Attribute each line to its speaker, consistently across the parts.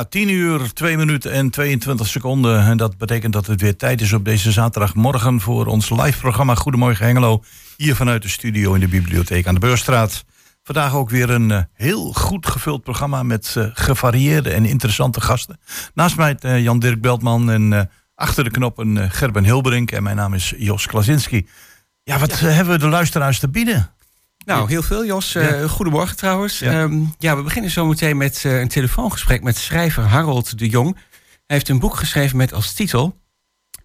Speaker 1: Ja, 10 uur, 2 minuten en 22 seconden. En dat betekent dat het weer tijd is op deze zaterdagmorgen voor ons live programma Goedemorgen Hengelo. Hier vanuit de studio in de bibliotheek aan de Beurstraat. Vandaag ook weer een uh, heel goed gevuld programma met uh, gevarieerde en interessante gasten. Naast mij uh, Jan-Dirk Beltman en achter de knoppen Gerben Hilberink. En mijn naam is Jos Klasinski. Ja, wat ja. hebben we de luisteraars te bieden?
Speaker 2: Nou, heel veel, Jos. Ja. goedemorgen trouwens. Ja. Um, ja, we beginnen zo meteen met uh, een telefoongesprek met schrijver Harold de Jong. Hij heeft een boek geschreven met als titel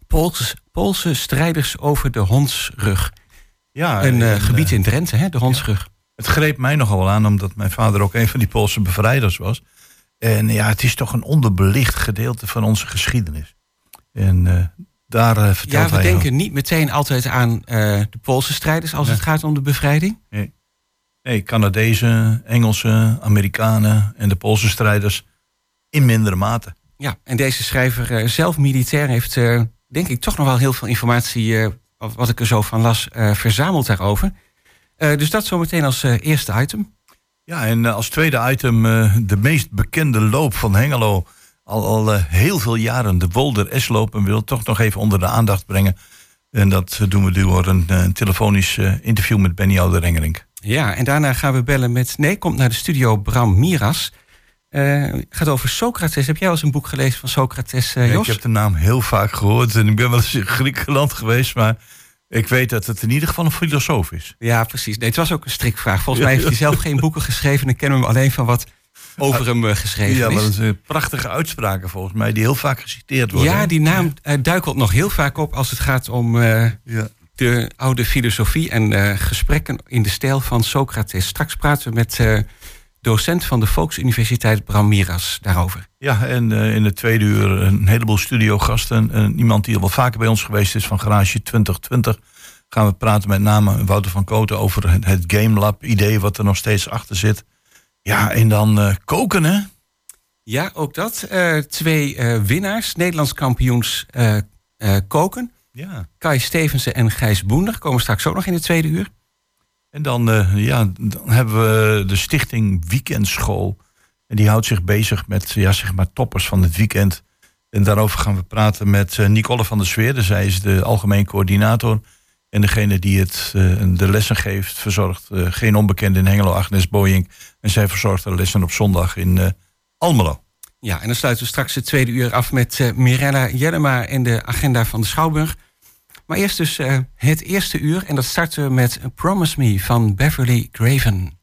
Speaker 2: Poolse, Poolse strijders over de hondsrug. Ja, een uh, gebied in Drenthe, hè, de hondsrug. Ja.
Speaker 1: Het greep mij nogal wel aan, omdat mijn vader ook een van die Poolse bevrijders was. En ja, het is toch een onderbelicht gedeelte van onze geschiedenis. En daar uh, vertelt
Speaker 2: Ja, we denken niet meteen altijd aan uh, de Poolse strijders als nee. het gaat om de bevrijding.
Speaker 1: Nee. nee, Canadezen, Engelsen, Amerikanen en de Poolse strijders in mindere mate.
Speaker 2: Ja, en deze schrijver, uh, zelf militair, heeft denk ik toch nog wel heel veel informatie, wat ik er zo van las, verzameld daarover. dus dat zometeen als eerste item.
Speaker 1: Ja, en als tweede item de meest bekende loop van Hengelo al, al uh, heel veel jaren de Wolder S-loop en wil toch nog even onder de aandacht brengen. En dat doen we door een, een telefonisch uh, interview met Benny Ouderengerink.
Speaker 2: Ja, en daarna gaan we bellen met... Nee, komt naar de studio Bram Miras. Uh, gaat over Socrates. Heb jij al eens een boek gelezen van Socrates, Jos?
Speaker 1: Ja, ik heb de naam heel vaak gehoord en ik ben wel eens in Griekenland geweest, maar... Ik weet dat het in ieder geval een filosoof is.
Speaker 2: Ja, precies. Nee, het was ook een strikvraag. Volgens mij heeft hij zelf geen boeken geschreven. En kennen we hem alleen van wat over hem uh, geschreven
Speaker 1: ja,
Speaker 2: is.
Speaker 1: Ja, dat zijn prachtige uitspraken volgens mij, die heel vaak geciteerd worden.
Speaker 2: Ja, die naam uh, duikelt nog heel vaak op als het gaat om uh, ja. de oude filosofie en gesprekken in de stijl van Socrates. Straks praten we met docent van de Volksuniversiteit Bram Miras daarover.
Speaker 1: Ja, en in de tweede uur een heleboel studiogasten. En iemand die al wel vaker bij ons geweest is van Garage 2020 gaan we praten met name Wouter van Koten over het Game Lab idee wat er nog steeds achter zit. Ja, en dan uh, koken, hè?
Speaker 2: Ja, ook dat. Uh, twee uh, winnaars, Nederlands kampioens koken. Ja. Kai Stevensen en Gijs Boender komen straks ook nog in de tweede uur.
Speaker 1: En dan, ja, dan hebben we de stichting Weekendschool. En die houdt zich bezig met ja, zeg maar toppers van het weekend. En daarover gaan we praten met Nicole van der Zweerde. Zij is de algemeen coördinator. En degene die het, de lessen geeft, verzorgt geen onbekende in Hengelo, Agnes Boying. En zij verzorgt de lessen op zondag in uh, Almelo.
Speaker 2: Ja, en dan sluiten we straks het tweede uur af met Mirella Jellema en de agenda van de Schouwburg. Maar eerst dus het eerste uur en dat starten we met Promise Me van Beverly Graven.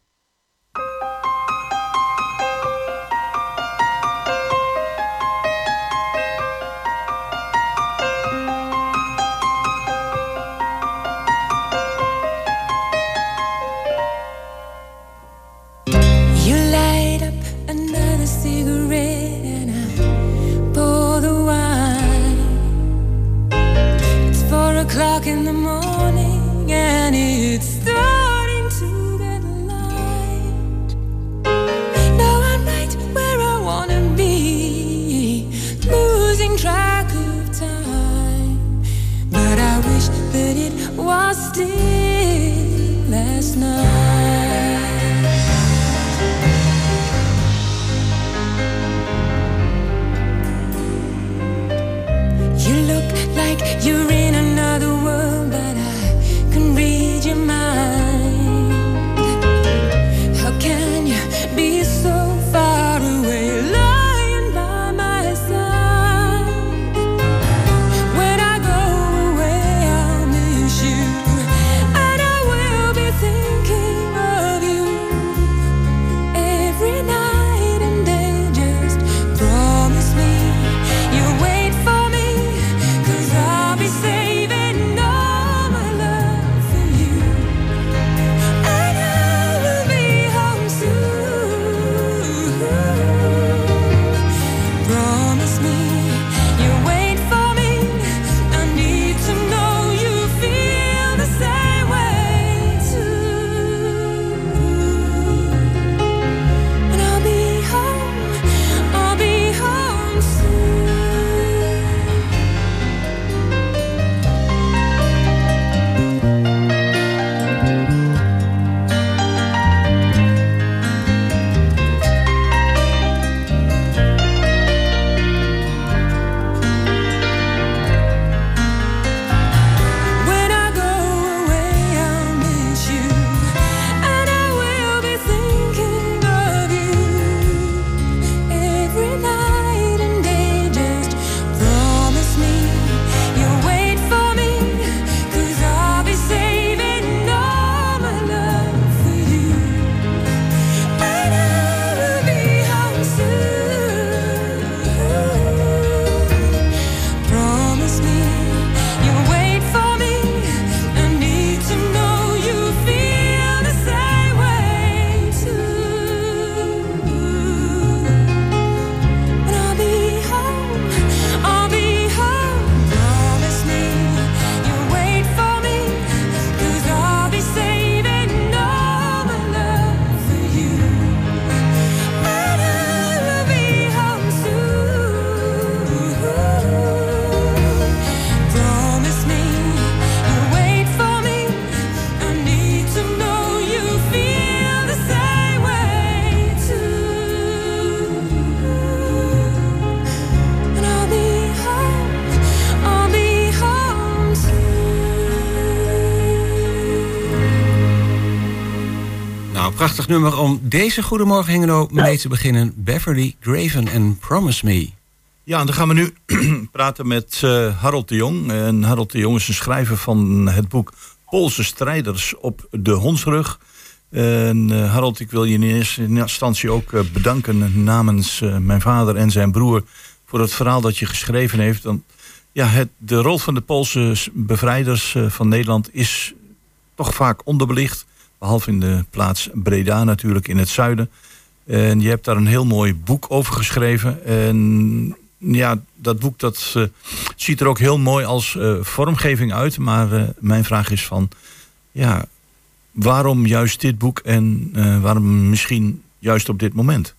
Speaker 2: Nummer om deze Goedemorgen Hengelo mee te beginnen. Beverly Graven en Promise Me.
Speaker 1: Ja, en dan gaan we nu praten met uh, Harold de Jong. En Harold de Jong is een schrijver van het boek Poolse strijders op de hondsrug. En uh, Harold, ik wil je in eerste instantie ook uh, bedanken namens mijn vader en zijn broer voor het verhaal dat je geschreven heeft. Want ja, het, de rol van de Poolse bevrijders van Nederland is toch vaak onderbelicht. Behalve in de plaats Breda natuurlijk in het zuiden. En je hebt daar een heel mooi boek over geschreven. En ja, dat boek dat, uh, ziet er ook heel mooi als uh, vormgeving uit. Maar uh, mijn vraag is van, ja, waarom juist dit boek en waarom misschien juist op dit moment?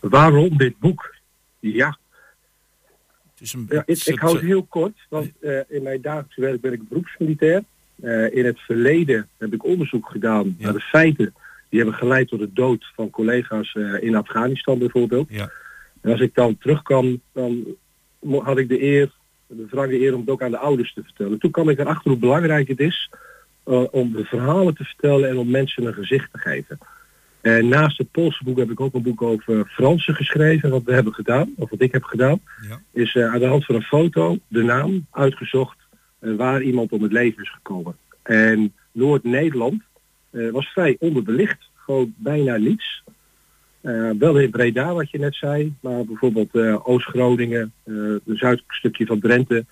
Speaker 3: Waarom dit boek? Ja. Het is een, ja ik, ik hou het heel kort, want in mijn dagelijks werk ben ik beroepsmilitair. In het verleden heb ik onderzoek gedaan ja. naar de feiten die hebben geleid tot de dood van collega's in Afghanistan bijvoorbeeld. Ja. En als ik dan terugkwam, dan had ik de eer, de wrange eer om het ook aan de ouders te vertellen. Toen kwam ik erachter hoe belangrijk het is uh, om de verhalen te vertellen en om mensen een gezicht te geven. En naast het Poolse boek heb ik ook een boek over Fransen geschreven. Wat we hebben gedaan, of wat ik heb gedaan, ja. is uh, aan de hand van een foto de naam uitgezocht waar iemand om het leven is gekomen. En Noord-Nederland was vrij onderbelicht, gewoon bijna niets. Uh, wel in Breda, wat je net zei, maar bijvoorbeeld Oost-Groningen, het zuidstukje van Drenthe,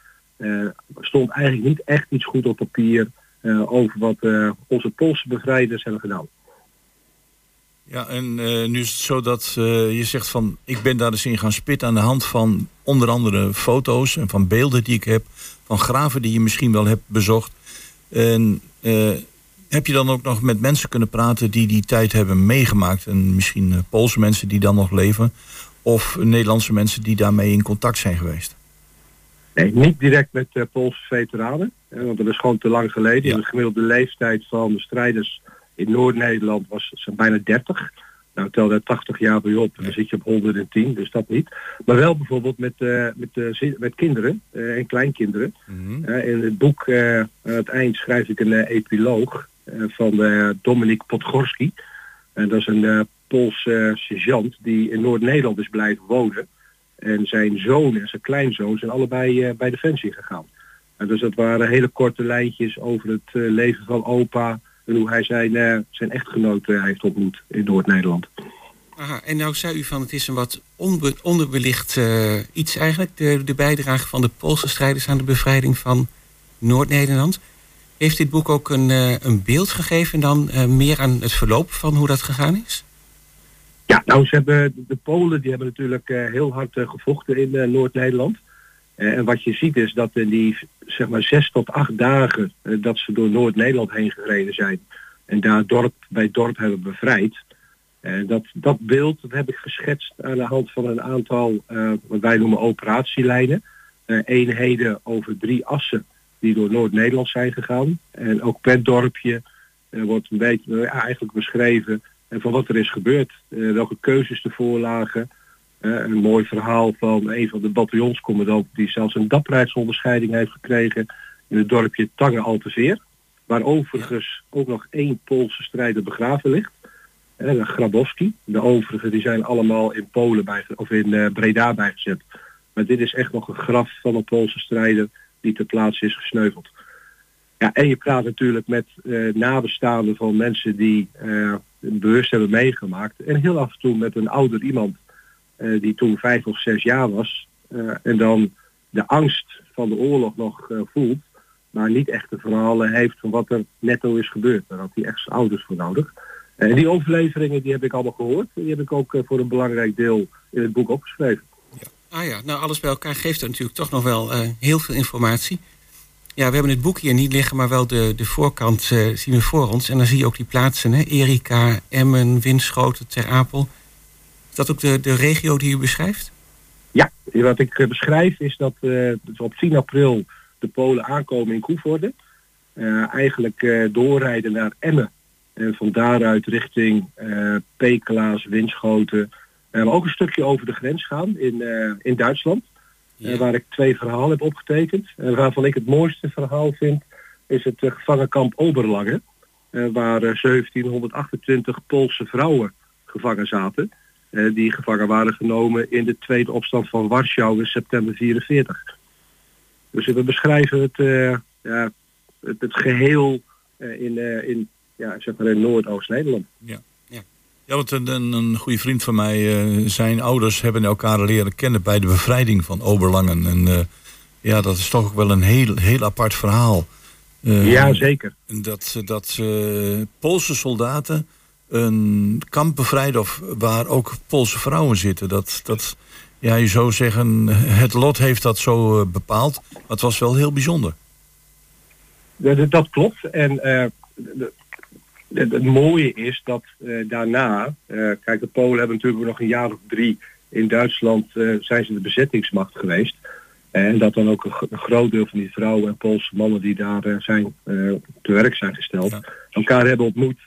Speaker 3: stond eigenlijk niet echt iets goed op papier over wat onze Poolse bevrijders hebben gedaan.
Speaker 1: Ja, en nu is het zo dat je zegt van, ik ben daar eens in gaan spitten aan de hand van onder andere foto's en van beelden die ik heb, van graven die je misschien wel hebt bezocht. En heb je dan ook nog met mensen kunnen praten die die tijd hebben meegemaakt? En misschien uh, Poolse mensen die dan nog leven? Of Nederlandse mensen die daarmee in contact zijn geweest?
Speaker 3: Nee, niet direct met uh, Poolse veteranen. Hè, want dat is gewoon te lang geleden. Ja. De gemiddelde leeftijd van de strijders in Noord-Nederland was zijn bijna 30. Nou, tel daar 80 jaar bij op, dan zit je op 110, dus dat niet. Maar wel bijvoorbeeld met, uh, met, uh, met kinderen uh, en kleinkinderen. Mm -hmm. in het boek aan het eind schrijf ik een epiloog eh, van eh, Dominik Podgorski. En dat is een eh, Poolse sergeant die in Noord-Nederland is blijven wonen. En zijn zoon en zijn kleinzoon zijn allebei bij Defensie gegaan. En dus dat waren hele korte lijntjes over het leven van opa en hoe hij zijn, zijn echtgenoten heeft ontmoet in Noord-Nederland.
Speaker 2: Aha, en nou zei u van het is een wat onbe onderbelicht uh, iets eigenlijk, de, de bijdrage van de Poolse strijders aan de bevrijding van Noord-Nederland. Heeft dit boek ook een, uh, een beeld gegeven dan uh, meer aan het verloop van hoe dat gegaan is?
Speaker 3: Ja, nou ze hebben de Polen die hebben natuurlijk uh, heel hard gevochten in Noord-Nederland. En wat je ziet is dat in die zeg maar zes tot acht dagen dat ze door Noord-Nederland heen gereden zijn en daar dorp bij dorp hebben bevrijd. dat, dat beeld dat heb ik geschetst aan de hand van een aantal wat wij noemen operatielijnen. eenheden over drie assen die door Noord-Nederland zijn gegaan. En ook per dorpje wordt een beetje eigenlijk beschreven en van wat er is gebeurd. Welke keuzes ervoor lagen. Een mooi verhaal van een van de bataljonscommandanten die zelfs een dapperheidsonderscheiding heeft gekregen in het dorpje Tange Alteveer. Waar overigens ook nog één Poolse strijder begraven ligt. Grabowski. De overigen die zijn allemaal in Polen bij, of in Breda bijgezet. Maar dit is echt nog een graf van een Poolse strijder die ter plaatse is gesneuveld. Ja, en je praat natuurlijk met uh, nabestaanden van mensen die uh, bewust hebben meegemaakt. En heel af en toe met een ouder iemand uh, die toen vijf of zes jaar was. en dan de angst van de oorlog nog voelt. Maar niet echt de verhalen heeft van wat er netto is gebeurd. Daar had hij echt zijn ouders voor nodig. En die overleveringen die heb ik allemaal gehoord. Die heb ik ook voor een belangrijk deel in het boek opgeschreven.
Speaker 2: Ah ja, nou alles bij elkaar geeft er natuurlijk toch nog wel heel veel informatie. Ja, we hebben het boek hier niet liggen, maar wel de, de voorkant zien we voor ons. En dan zie je ook die plaatsen, hè? Erika, Emmen, Winschoten, Ter Apel. Dat ook de, de regio die u beschrijft?
Speaker 3: Ja, wat ik uh, beschrijf is dat uh, op 10 april de Polen aankomen in Koevoorde. eigenlijk doorrijden naar Emmen. En van daaruit richting Pekelaas, Winschoten, maar ook een stukje over de grens gaan in, in Duitsland. Ja. Waar ik twee verhalen heb opgetekend. En waarvan ik het mooiste verhaal vind, is het gevangenkamp Oberlange. eh, waar eh, 1728 Poolse vrouwen gevangen zaten. Eh, die gevangen waren genomen in de tweede opstand van Warschau in september 44. Dus we beschrijven het, eh, ja, het, het geheel eh, in, in, ja, zeg maar in Noordoost-Nederland.
Speaker 1: Ja, want een, een, goede vriend van mij, zijn ouders hebben elkaar leren kennen bij de bevrijding van Oberlangen. En ja, dat is toch ook wel een heel, heel apart verhaal. Eh,
Speaker 3: ja, zeker.
Speaker 1: Dat, dat Poolse soldaten een kamp bevrijden of waar ook Poolse vrouwen zitten. Dat, dat, ja, je zou zeggen, het lot heeft dat zo eh, bepaald. Maar het was wel heel bijzonder.
Speaker 3: Dat, klopt. En de- de- het mooie is dat eh, daarna, kijk de Polen hebben natuurlijk nog een jaar of drie in Duitsland zijn ze de bezettingsmacht geweest. En dat dan ook een, gro- een groot deel van die vrouwen en Poolse mannen die daar zijn te werk zijn gesteld,
Speaker 1: Ja.
Speaker 3: elkaar hebben ontmoet.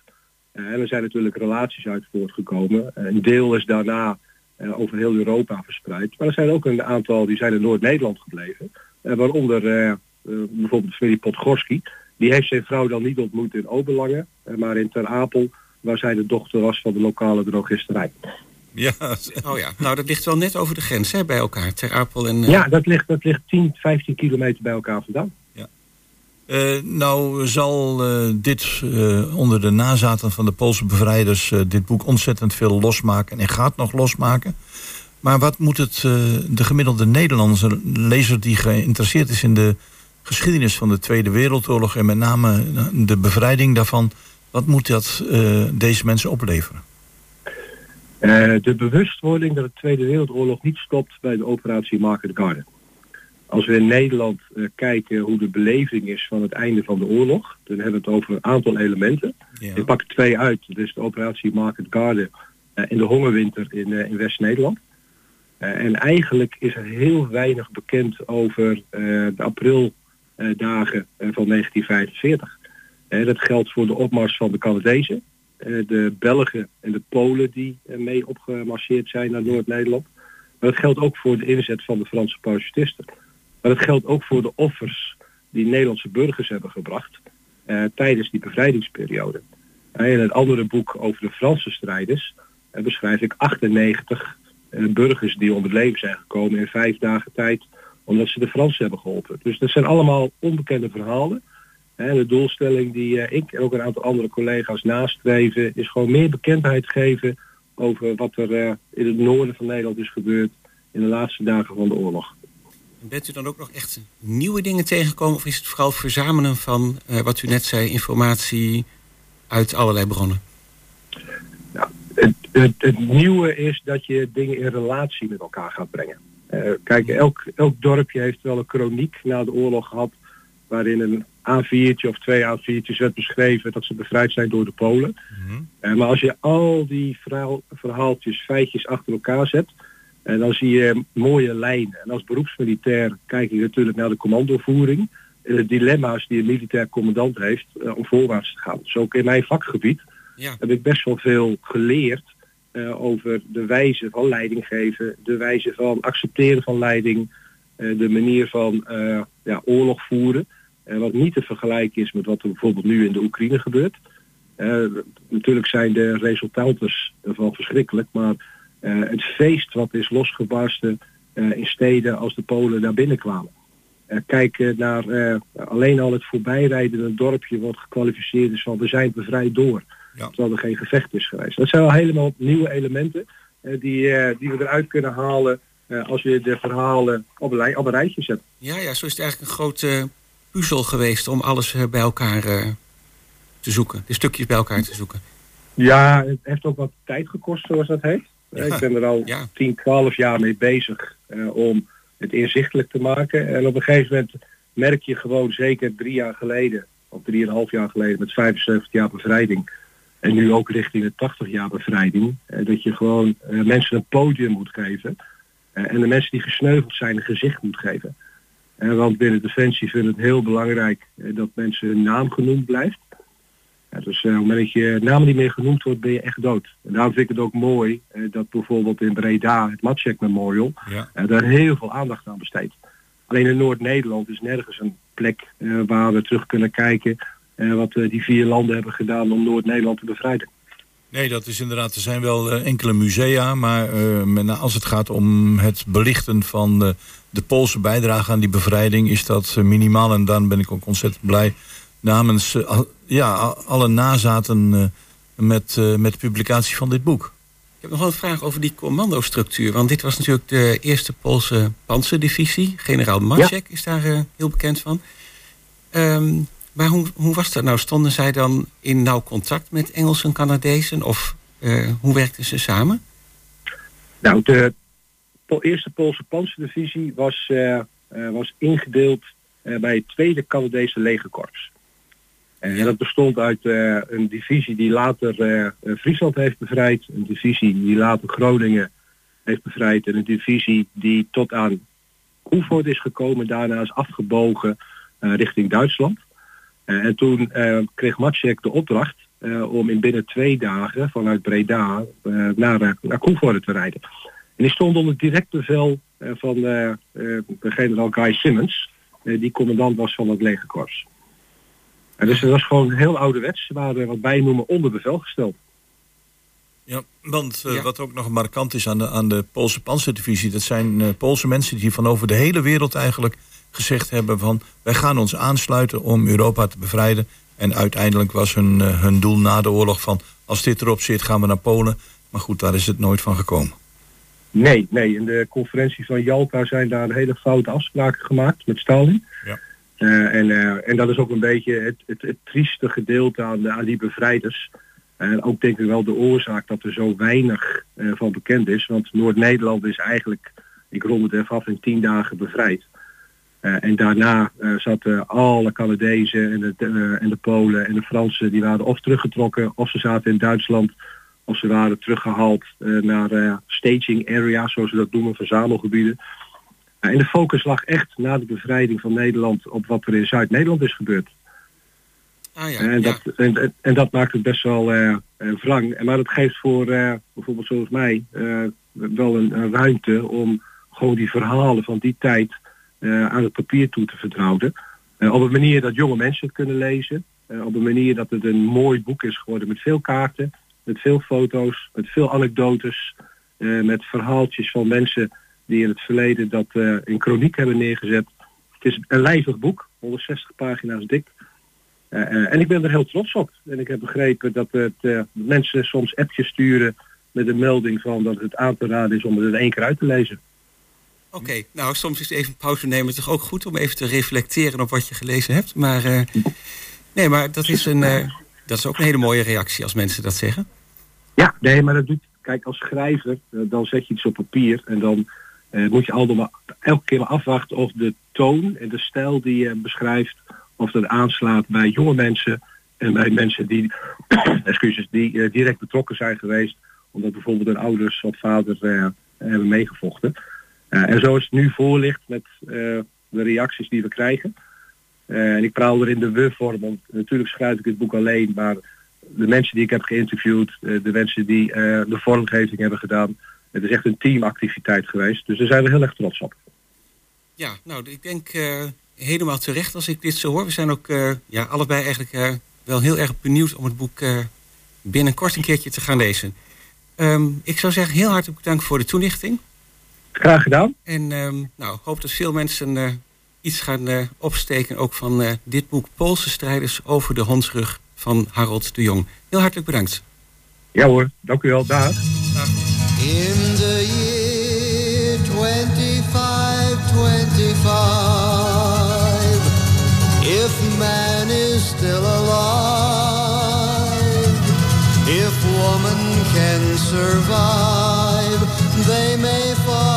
Speaker 3: Eh, en er zijn natuurlijk relaties uit voortgekomen. Een deel is daarna eh, over heel Europa verspreid. Maar er zijn ook een aantal die zijn in Noord-Nederland gebleven. Eh, waaronder eh, eh, bijvoorbeeld de familie Podgorski. Die heeft zijn vrouw dan niet ontmoet in Oberlangen, eh, maar in Ter Apel, waar zij de dochter was van de lokale drogisterij.
Speaker 1: Ja,
Speaker 2: Oh ja, nou dat ligt wel net over de grens hè, bij elkaar. Ter Apel en... eh,
Speaker 3: Ja, dat ligt, dat ligt 10, 15 kilometer bij elkaar vandaan.
Speaker 1: Eh, nou zal eh, dit eh, onder de nazaten van de Poolse bevrijders dit boek ontzettend veel losmaken en gaat nog losmaken. Maar wat moet het de gemiddelde Nederlandse lezer die geïnteresseerd is in de geschiedenis van de Tweede Wereldoorlog en met name de bevrijding daarvan, wat moet dat deze mensen opleveren?
Speaker 3: De bewustwording dat de Tweede Wereldoorlog niet stopt bij de operatie Market Garden. Als we in Nederland eh, kijken hoe de beleving is van het einde van de oorlog, dan hebben we het over een aantal elementen.
Speaker 1: Ja.
Speaker 3: Ik pak er twee uit. Dus de operatie Market Garden eh, in de hongerwinter in, eh, in West-Nederland. En eigenlijk is er heel weinig bekend over de aprildagen van 1945. Eh, dat geldt voor de opmars van de Canadezen, de Belgen en de Polen die mee opgemarcheerd zijn naar Noord-Nederland. Maar dat geldt ook voor de inzet van de Franse parachutisten. Maar dat geldt ook voor de offers die Nederlandse burgers hebben gebracht eh, tijdens die bevrijdingsperiode. Eh, in het andere boek over de Franse strijders eh, beschrijf ik 98 eh, burgers die om het leven zijn gekomen in vijf dagen tijd omdat ze de Fransen hebben geholpen. Dus dat zijn allemaal onbekende verhalen. En de doelstelling die ik en ook een aantal andere collega's nastreven is gewoon meer bekendheid geven over wat er in het noorden van Nederland is gebeurd in de laatste dagen van de oorlog.
Speaker 2: Bent u dan ook nog echt nieuwe dingen tegengekomen? Of is het vooral verzamelen van, eh, wat u net zei, informatie uit allerlei bronnen?
Speaker 3: Het, het, het nieuwe is dat je dingen in relatie met elkaar gaat brengen. Eh, kijk, elk, elk dorpje heeft wel een chroniek na de oorlog gehad waarin een A4'tje of twee A4'tjes werd beschreven dat ze bevrijd zijn door de Polen. Eh, maar als je al die verhaal, verhaaltjes, feitjes achter elkaar zet, en dan zie je mooie lijnen. En als beroepsmilitair kijk je natuurlijk naar de commandovoering en de dilemma's die een militair commandant heeft eh, om voorwaarts te gaan. Dus ook in mijn vakgebied
Speaker 2: Ja.
Speaker 3: heb ik best wel veel geleerd eh, over de wijze van leiding geven, de wijze van accepteren van leiding, eh, de manier van ja, oorlog voeren. wat niet te vergelijken is met wat er bijvoorbeeld nu in de Oekraïne gebeurt. Natuurlijk zijn de resultaten ervan verschrikkelijk, maar eh, het feest wat is losgebarsten eh, in steden als de Polen daar binnenkwamen. Eh, kijken naar alleen al het voorbijrijden een dorpje wat gekwalificeerd is van we zijn bevrijd door.
Speaker 1: Ja.
Speaker 3: Terwijl er geen gevecht is geweest. Dat zijn al helemaal nieuwe elementen die, die we eruit kunnen halen als we de verhalen op een, op een rijtje zetten.
Speaker 2: Ja, ja, zo is het eigenlijk een grote puzzel geweest om alles bij elkaar te zoeken. De stukjes bij elkaar te zoeken.
Speaker 3: Ja, het heeft ook wat tijd gekost zoals dat heet.
Speaker 2: Ja.
Speaker 3: Ik ben er al
Speaker 2: Ja.
Speaker 3: 10, 12 jaar mee bezig eh, om het inzichtelijk te maken. En op een gegeven moment merk je gewoon zeker drie jaar geleden, of drieënhalf jaar geleden met 75 jaar bevrijding. En nu ook richting de 80 jaar bevrijding. eh, dat je gewoon eh, mensen een podium moet geven. en de mensen die gesneuveld zijn een gezicht moet geven. Want binnen Defensie vinden het heel belangrijk dat mensen hun naam genoemd blijft. Ja, dus eh, op het moment dat je naam niet meer genoemd wordt, ben je echt dood. En daarom vind ik het ook mooi eh, dat bijvoorbeeld in Breda, het Matsek Memorial,
Speaker 1: Ja.
Speaker 3: eh, daar heel veel aandacht aan besteedt. Alleen in Noord-Nederland is nergens een plek eh, waar we terug kunnen kijken eh, wat eh, die vier landen hebben gedaan om Noord-Nederland te bevrijden.
Speaker 1: Nee, dat is inderdaad. Er zijn wel eh, enkele musea, maar eh, als het gaat om het belichten van de, Poolse bijdrage aan die bevrijding, is dat eh, minimaal. En dan ben ik ook ontzettend blij namens eh, ja, alle nazaten eh, met, eh, met de publicatie van dit boek.
Speaker 2: Ik heb nog wel een vraag over die commandostructuur. Want dit was natuurlijk de eerste Poolse panzerdivisie. Generaal Maciek is daar eh, heel bekend van. Ehm, maar hoe, hoe was dat nou? Stonden zij dan in nauw contact met Engelsen en Canadezen? Of eh, hoe werkten ze samen?
Speaker 3: Nou, de eerste Poolse panzerdivisie was, eh, eh, was ingedeeld eh, bij het tweede Canadese legerkorps. En dat bestond uit eh, een divisie die later eh, eh, Friesland heeft bevrijd, een divisie die later Groningen heeft bevrijd en een divisie die tot aan Koevoort is gekomen, daarna is afgebogen richting Duitsland. En toen kreeg Maciek de opdracht om in binnen twee dagen vanuit Breda naar, naar Koevoorde te rijden. En die stond onder direct bevel van de generaal Guy Simmons, die commandant was van het legerkorps. En dus het was gewoon heel ouderwets. Ze waren wat wij noemen onder bevel gesteld.
Speaker 1: Ja, want eh,
Speaker 2: Ja.
Speaker 1: wat ook nog markant is aan de, aan de Poolse panzerdivisie, dat zijn eh, Poolse mensen die van over de hele wereld eigenlijk gezegd hebben van wij gaan ons aansluiten om Europa te bevrijden. En uiteindelijk was hun, eh, hun doel na de oorlog van als dit erop zit gaan we naar Polen. Maar goed, daar is het nooit van gekomen.
Speaker 3: Nee, nee. In de conferentie van Jalta zijn daar hele foute afspraken gemaakt met Stalin.
Speaker 1: Ja.
Speaker 3: Eh, en, eh, en dat is ook een beetje het, het, het trieste gedeelte aan, de, aan die bevrijders. En ook denk ik wel de oorzaak dat er zo weinig eh, van bekend is. Want Noord-Nederland is eigenlijk, ik rond het even af, in tien dagen bevrijd. En daarna zaten alle Canadezen en de, en de Polen en de Fransen, die waren of teruggetrokken of ze zaten in Duitsland of ze waren teruggehaald eh, naar staging areas, zoals we dat noemen, verzamelgebieden. En de focus lag echt na de bevrijding van Nederland op wat er in Zuid-Nederland is gebeurd.
Speaker 2: Ah ja,
Speaker 3: en, dat, en, en- en dat maakt het best wel eh, eh, wrang. Maar dat geeft voor eh, bijvoorbeeld zoals mij wel een, een ruimte om gewoon die verhalen van die tijd aan het papier toe te vertrouwen. Op een manier dat jonge mensen het kunnen lezen. Op een manier dat het een mooi boek is geworden met veel kaarten, met veel foto's, met veel anekdotes, met verhaaltjes van mensen die in het verleden dat eh, in chroniek hebben neergezet. Het is een lijvig boek, 160 pagina's dik. Eh, eh, en ik ben er heel trots op. En ik heb begrepen dat het, mensen soms appjes sturen met een melding van dat het aan te raden is om het in één keer uit te lezen.
Speaker 2: Oké, nou soms is even pauze nemen toch ook goed om even te reflecteren op wat je gelezen hebt. Maar nee, maar dat is, een, dat is ook een hele mooie reactie als mensen dat zeggen.
Speaker 3: Ja, nee, maar dat doet. Kijk, als schrijver, dan zet je iets op papier en dan eh, moet je elke keer maar afwachten of de toon en de stijl die je beschrijft, of dat aanslaat bij jonge mensen en bij mensen die, excuses, die eh, direct betrokken zijn geweest, omdat bijvoorbeeld hun ouders of vader eh, hebben meegevochten. En zoals het nu voor ligt met de reacties die we krijgen. En ik praal er in de we-vorm, want natuurlijk schrijf ik het boek alleen, maar de mensen die ik heb geïnterviewd, de mensen die de vormgeving hebben gedaan. Het is echt een teamactiviteit geweest. Dus daar zijn we heel erg trots op.
Speaker 2: Ja, nou, ik denk eh, helemaal terecht als ik dit zo hoor. We zijn ook eh, ja, allebei eigenlijk eh, wel heel erg benieuwd om het boek eh, binnenkort een keertje te gaan lezen. Ehm, ik zou zeggen, heel hartelijk bedankt voor de toelichting.
Speaker 3: Graag gedaan.
Speaker 2: En ehm, nou, ik hoop dat veel mensen eh, iets gaan eh, opsteken, ook van eh, dit boek Poolse strijders over de hondsrug van Harold de Jong. Heel hartelijk bedankt.
Speaker 3: Ja hoor, dank u wel. Dag.
Speaker 4: In 2525, if man is still alive, if woman can survive, they may find.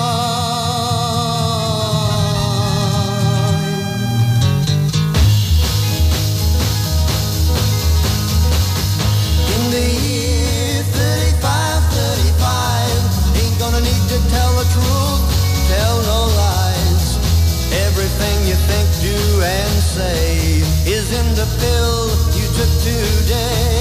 Speaker 4: Say is in the pill you took today.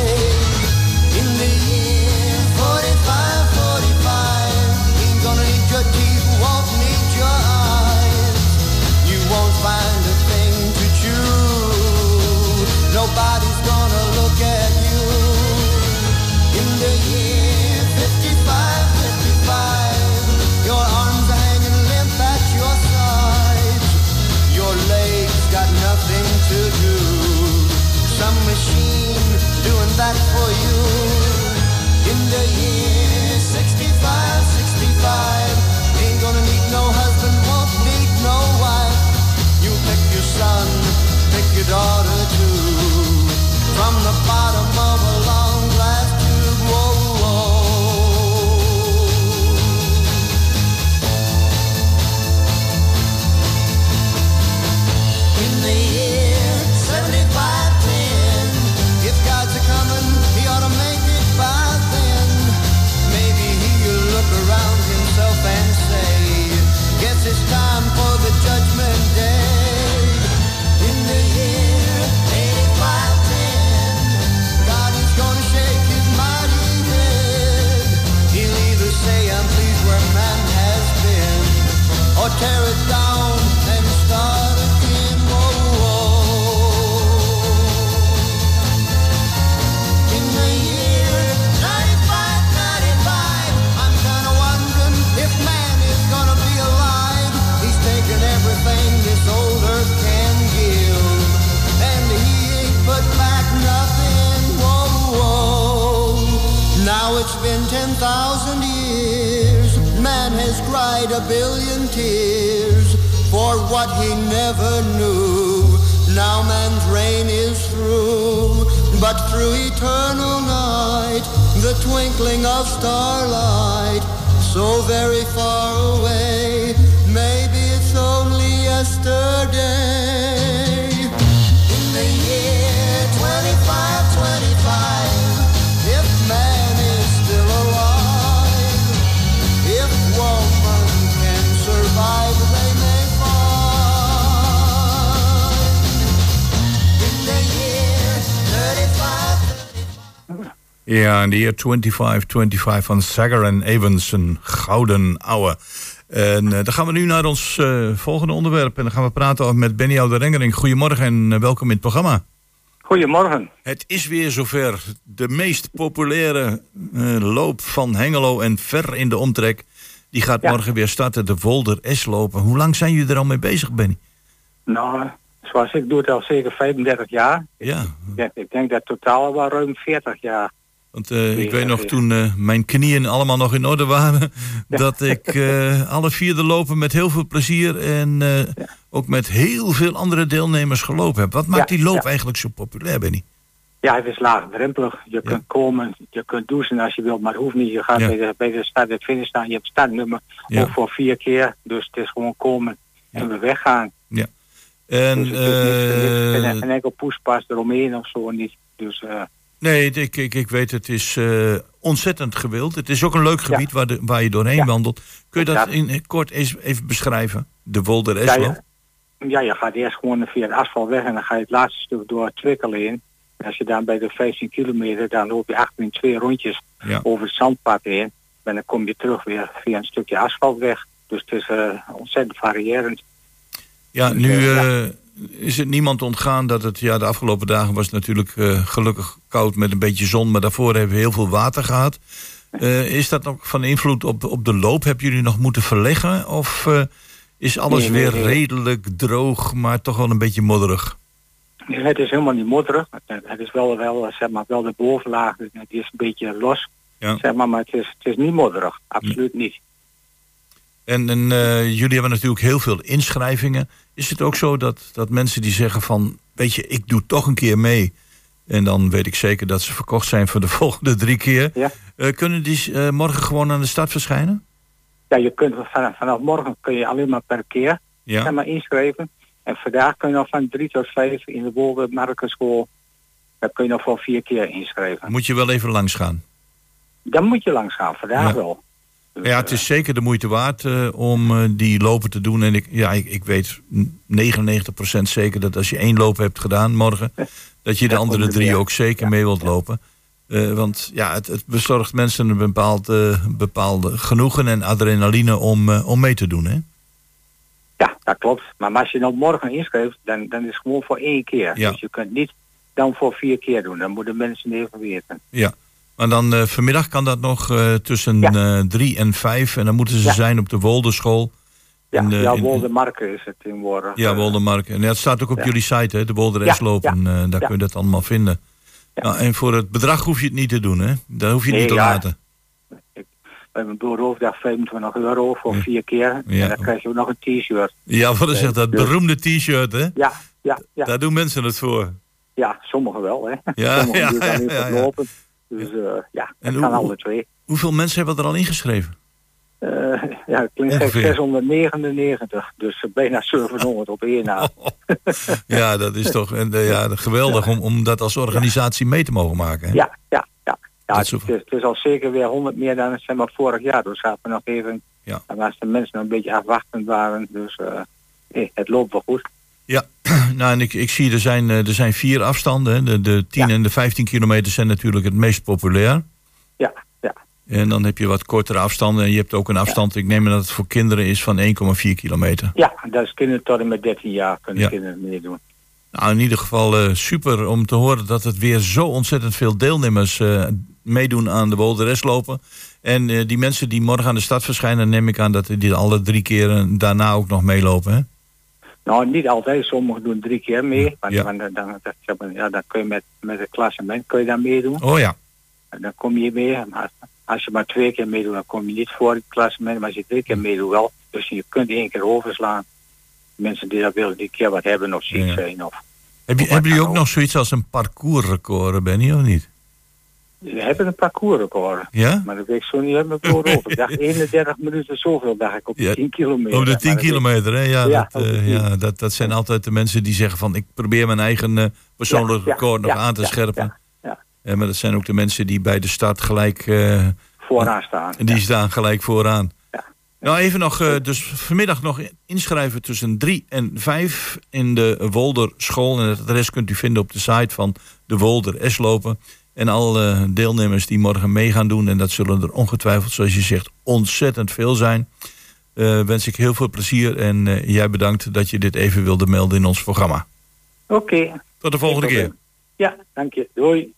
Speaker 4: A billion tears for what he never knew. Now man's reign is through, but through eternal night, the twinkling of starlight, so very far away, maybe it's only yesterday.
Speaker 1: Ja, in de year 2525 van Sager en Evans, een gouden ouwe. En eh, dan gaan we nu naar ons eh, volgende onderwerp. En dan gaan we praten over met Benny Oude-Rengering. Goedemorgen en eh, welkom in het programma.
Speaker 5: Goedemorgen.
Speaker 1: Het is weer zover. De meest populaire loop van Hengelo en ver in de omtrek... die gaat
Speaker 5: Ja.
Speaker 1: morgen weer starten, de Volder S-lopen. Hoe lang zijn jullie er al mee bezig, Benny?
Speaker 5: Nou, zoals ik doe het al zeker 35 jaar.
Speaker 1: Ja,
Speaker 5: Ik denk, ik denk dat totaal wel ruim 40 jaar.
Speaker 1: Want eh, ik
Speaker 5: Ja,
Speaker 1: weet nog
Speaker 5: ja.
Speaker 1: toen eh, mijn knieën allemaal nog in orde waren, dat ik eh, alle vier de lopen met heel veel plezier en ook met heel veel andere deelnemers gelopen heb. Wat maakt
Speaker 5: Ja,
Speaker 1: die loop
Speaker 5: ja.
Speaker 1: eigenlijk zo populair, Benny?
Speaker 5: Ja, het is laagdrempelig. Je kunt komen, je kunt douchen als je wilt, maar het hoeft niet. Je gaat
Speaker 1: Ja.
Speaker 5: bij, de, bij de start en finish staan. Je hebt startnummer
Speaker 1: Ja.
Speaker 5: ook voor vier keer. Dus het is gewoon komen en weer weggaan.
Speaker 1: En
Speaker 5: dus het is geen, enkel poespas eromheen of zo niet. Dus
Speaker 1: nee, ik, ik, ik weet, het is eh, ontzettend gewild. Het is ook een leuk
Speaker 5: Ja.
Speaker 1: gebied waar, de, waar je doorheen
Speaker 5: Ja.
Speaker 1: wandelt. Kun je dat in, kort eens even beschrijven? De Volder
Speaker 5: ja,
Speaker 1: S-loop?
Speaker 5: ja, ja, je gaat eerst gewoon via het asfalt weg en dan ga je het laatste stuk door het Twikkel in. En als je dan bij de 15 kilometer, dan loop je achterin twee rondjes over het zandpad heen. En dan kom je terug weer via een stukje asfalt weg. Dus het is eh, ontzettend variërend.
Speaker 1: Ja, nu
Speaker 5: Ja.
Speaker 1: Is het niemand ontgaan dat het, ja, de afgelopen dagen was het natuurlijk eh, gelukkig koud met een beetje zon, maar daarvoor hebben we heel veel water gehad. Eh, is dat nog van invloed op, op de loop? Hebben jullie nog moeten verleggen? Of eh, is alles
Speaker 5: Nee, nee,
Speaker 1: weer
Speaker 5: nee.
Speaker 1: redelijk droog, maar toch wel een beetje modderig?
Speaker 5: Nee, Het is helemaal niet modderig. Het, het is wel, wel, zeg maar, wel de bovenlaag, dus het is een beetje los.
Speaker 1: Ja.
Speaker 5: Zeg maar, maar het is, het is niet modderig. Absoluut niet.
Speaker 1: En, en eh, jullie hebben natuurlijk heel veel inschrijvingen. Is het ook zo dat, dat mensen die zeggen van, weet je, ik doe toch een keer mee. En dan weet ik zeker dat ze verkocht zijn voor de volgende drie keer.
Speaker 5: Ja.
Speaker 1: Eh, kunnen die eh, morgen gewoon aan de start verschijnen?
Speaker 5: Ja, je kunt vanaf, vanaf morgen kun je alleen maar per keer
Speaker 1: Ja.
Speaker 5: zeg maar, inschrijven. En vandaag kun je nog van drie tot vijf in de Wolde Markenschool. Daar kun je nog voor vier keer inschrijven.
Speaker 1: Moet je wel even langs gaan.
Speaker 5: Dan moet je langs gaan, vandaag
Speaker 1: Ja.
Speaker 5: wel.
Speaker 1: Ja, het is zeker de moeite waard eh, om eh, die lopen te doen. En ik, ja, ik, ik weet 99% zeker dat als je één loop hebt gedaan morgen, dat je de andere
Speaker 5: er
Speaker 1: drie ook zeker mee wilt lopen. Eh, want ja, het, het bezorgt mensen een bepaalde, bepaalde genoegen en adrenaline om, om mee te doen. Hè?
Speaker 5: Ja, dat klopt. Maar als je nou morgen inschrijft, dan, dan is het gewoon voor één keer.
Speaker 1: Ja.
Speaker 5: Dus je kunt niet dan voor vier keer doen. Dan moeten mensen even weten.
Speaker 1: Ja. Maar dan eh, vanmiddag kan dat nog eh, tussen
Speaker 5: Ja.
Speaker 1: eh, drie en vijf. En dan moeten ze
Speaker 5: Ja.
Speaker 1: zijn op de Wolderschool.
Speaker 5: Ja,
Speaker 1: In de-
Speaker 5: ja
Speaker 1: in-
Speaker 5: Marken is het tegenwoordig.
Speaker 1: Ja,
Speaker 5: Eh,
Speaker 1: Woldermark. En ja, het staat ook op
Speaker 5: Ja.
Speaker 1: jullie site, hè, de Wolder
Speaker 5: Ja,
Speaker 1: S-loop.
Speaker 5: ja,
Speaker 1: En eh, daar
Speaker 5: ja.
Speaker 1: kun je dat allemaal vinden. Nou, en voor het bedrag hoef je het niet te doen, hè? Dat hoef je
Speaker 5: Nee,
Speaker 1: niet te
Speaker 5: ja.
Speaker 1: laten.
Speaker 5: We hebben door hoofddag 25 euro voor
Speaker 1: Ja.
Speaker 5: vier keer.
Speaker 1: Ja.
Speaker 5: En dan krijg je ook nog een t-shirt.
Speaker 1: Ja, wat is dat? Dat
Speaker 5: dus-
Speaker 1: beroemde t-shirt, hè?
Speaker 5: Ja, ja, ja.
Speaker 1: Daar doen mensen het voor.
Speaker 5: Ja, sommigen wel, hè.
Speaker 1: Ja,
Speaker 5: sommigen
Speaker 1: ja, ja, ja.
Speaker 5: lopen. Dus eh, ja,
Speaker 1: En
Speaker 5: dat kan
Speaker 1: hoe-
Speaker 5: alle twee.
Speaker 1: Hoeveel mensen hebben er al ingeschreven?
Speaker 5: Eh, ja, het klinkt gek,
Speaker 1: Ongeveer.
Speaker 5: 699. Dus eh, bijna 700 op één na.
Speaker 1: Ja, dat is toch en, eh, ja, geweldig om, om dat als organisatie mee te mogen maken. Hè?
Speaker 5: Ja, ja, ja. Ja, het,
Speaker 1: is
Speaker 5: het is al zeker weer 100 meer dan zeg maar, vorig jaar. Dus zaten we nog even.
Speaker 1: Ja.
Speaker 5: En als de mensen nog een beetje afwachtend waren. Dus eh, het loopt wel goed.
Speaker 1: Nou, en ik, ik zie er zijn, eh, er zijn vier afstanden. De, de 10
Speaker 5: Ja.
Speaker 1: en de 15 kilometer zijn natuurlijk het meest populair.
Speaker 5: Ja, ja.
Speaker 1: En dan heb je wat kortere afstanden. En je hebt ook een afstand, ik neem aan dat het voor kinderen is van 1,4 kilometer.
Speaker 5: Ja, dat is kinderen tot en met 13 jaar kunnen
Speaker 1: Ja.
Speaker 5: kinderen meedoen.
Speaker 1: Nou, in ieder geval eh, super om te horen dat het weer zo ontzettend veel deelnemers eh, meedoen aan de Wolderes lopen. En die mensen die morgen aan de stad verschijnen, neem ik aan dat die alle drie keren daarna ook nog meelopen. Hè?
Speaker 5: Nou, niet altijd. Sommigen doen drie keer mee. Want,
Speaker 1: Ja.
Speaker 5: want dan, dan, ja, dan kun je met, met het klassement kun je dan meedoen.
Speaker 1: Oh ja,
Speaker 5: En dan kom je mee. Maar als, je maar twee keer meedoet, dan kom je niet voor het klassement. Maar als je drie keer meedoet wel. Dus je kunt één keer overslaan. Mensen die dat willen, die keer wat hebben of ziek
Speaker 1: Ja.
Speaker 5: zijn. Of,
Speaker 1: Heb je, hebben jullie ook nog zoiets als een parcoursrecord, Benny, of niet?
Speaker 5: We hebben een parcoursrecord.
Speaker 1: Ja?
Speaker 5: Maar dat weet ik zo niet uit mijn voorhoofd. Ik dacht 31 minuten zoveel dacht ik op de
Speaker 1: Ja,
Speaker 5: 10 kilometer.
Speaker 1: Over de
Speaker 5: Maar
Speaker 1: 10
Speaker 5: dat weet ik-
Speaker 1: kilometer, hè? Ja,
Speaker 5: Ja,
Speaker 1: dat,
Speaker 5: over
Speaker 1: eh,
Speaker 5: 10.
Speaker 1: ja dat, dat zijn altijd de mensen die zeggen van... ik probeer mijn eigen eh, persoonlijk record nog aan te scherpen.
Speaker 5: ja, ja.
Speaker 1: Eh, maar dat zijn ook de mensen die bij de start gelijk...
Speaker 5: Vooraan staan.
Speaker 1: die staan gelijk vooraan. Nou, even nog, dus vanmiddag nog inschrijven tussen 3 en 5 in de Wolder School. En het adres kunt u vinden op de site van de Wolder S-lopen. En alle deelnemers die morgen mee gaan doen, en dat zullen er ongetwijfeld, zoals je zegt, ontzettend veel zijn. eh, wens ik heel veel plezier en eh, jij bedankt dat je dit even wilde melden in ons programma.
Speaker 5: Oké.
Speaker 1: Tot de volgende keer.
Speaker 5: Ja, dank je. Doei.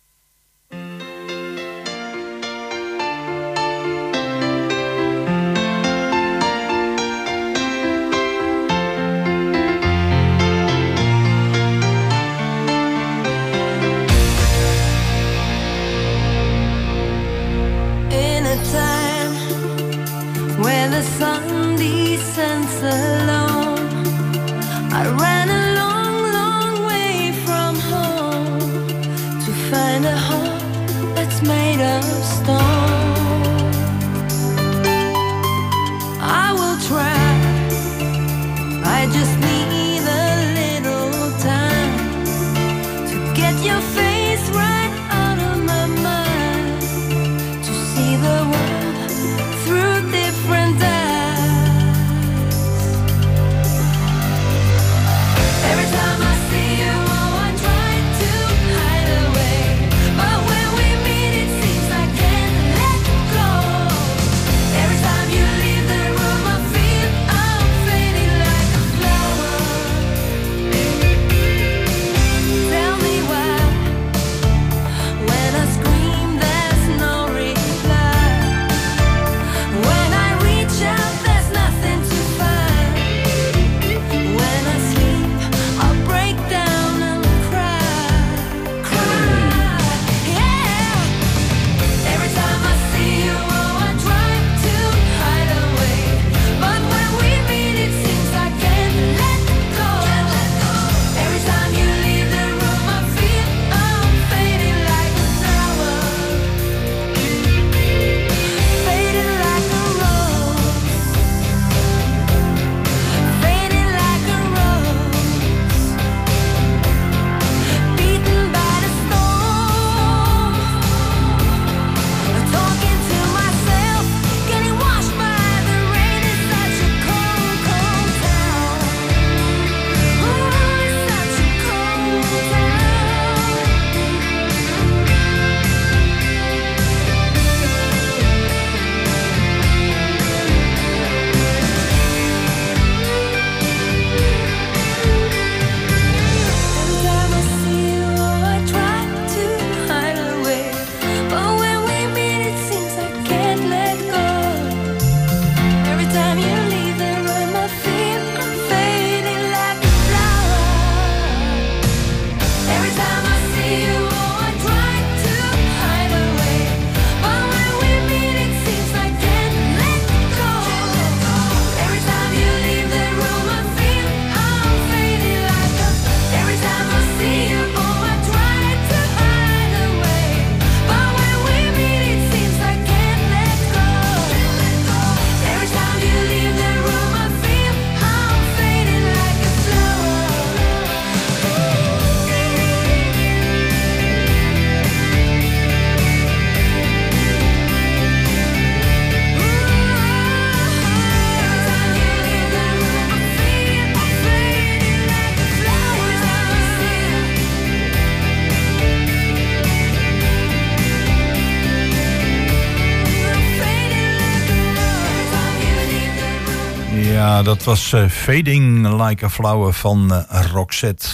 Speaker 1: Dat was eh, Fading Like a Flower van eh, Roxette.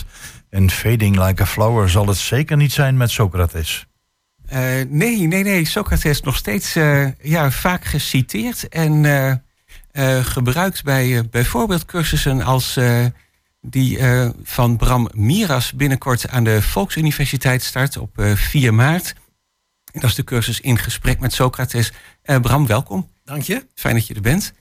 Speaker 1: En Fading Like a Flower zal het zeker niet zijn met Socrates.
Speaker 2: Eh, nee, nee, nee. Socrates nog steeds eh, ja, vaak geciteerd en eh, eh, gebruikt bij eh, bijvoorbeeld cursussen als eh, die eh, van Bram Miras binnenkort aan de Volksuniversiteit start op eh, 4 maart. En dat is de cursus in gesprek met Socrates. Eh, Bram, welkom.
Speaker 6: Dank je.
Speaker 2: Fijn dat je er bent.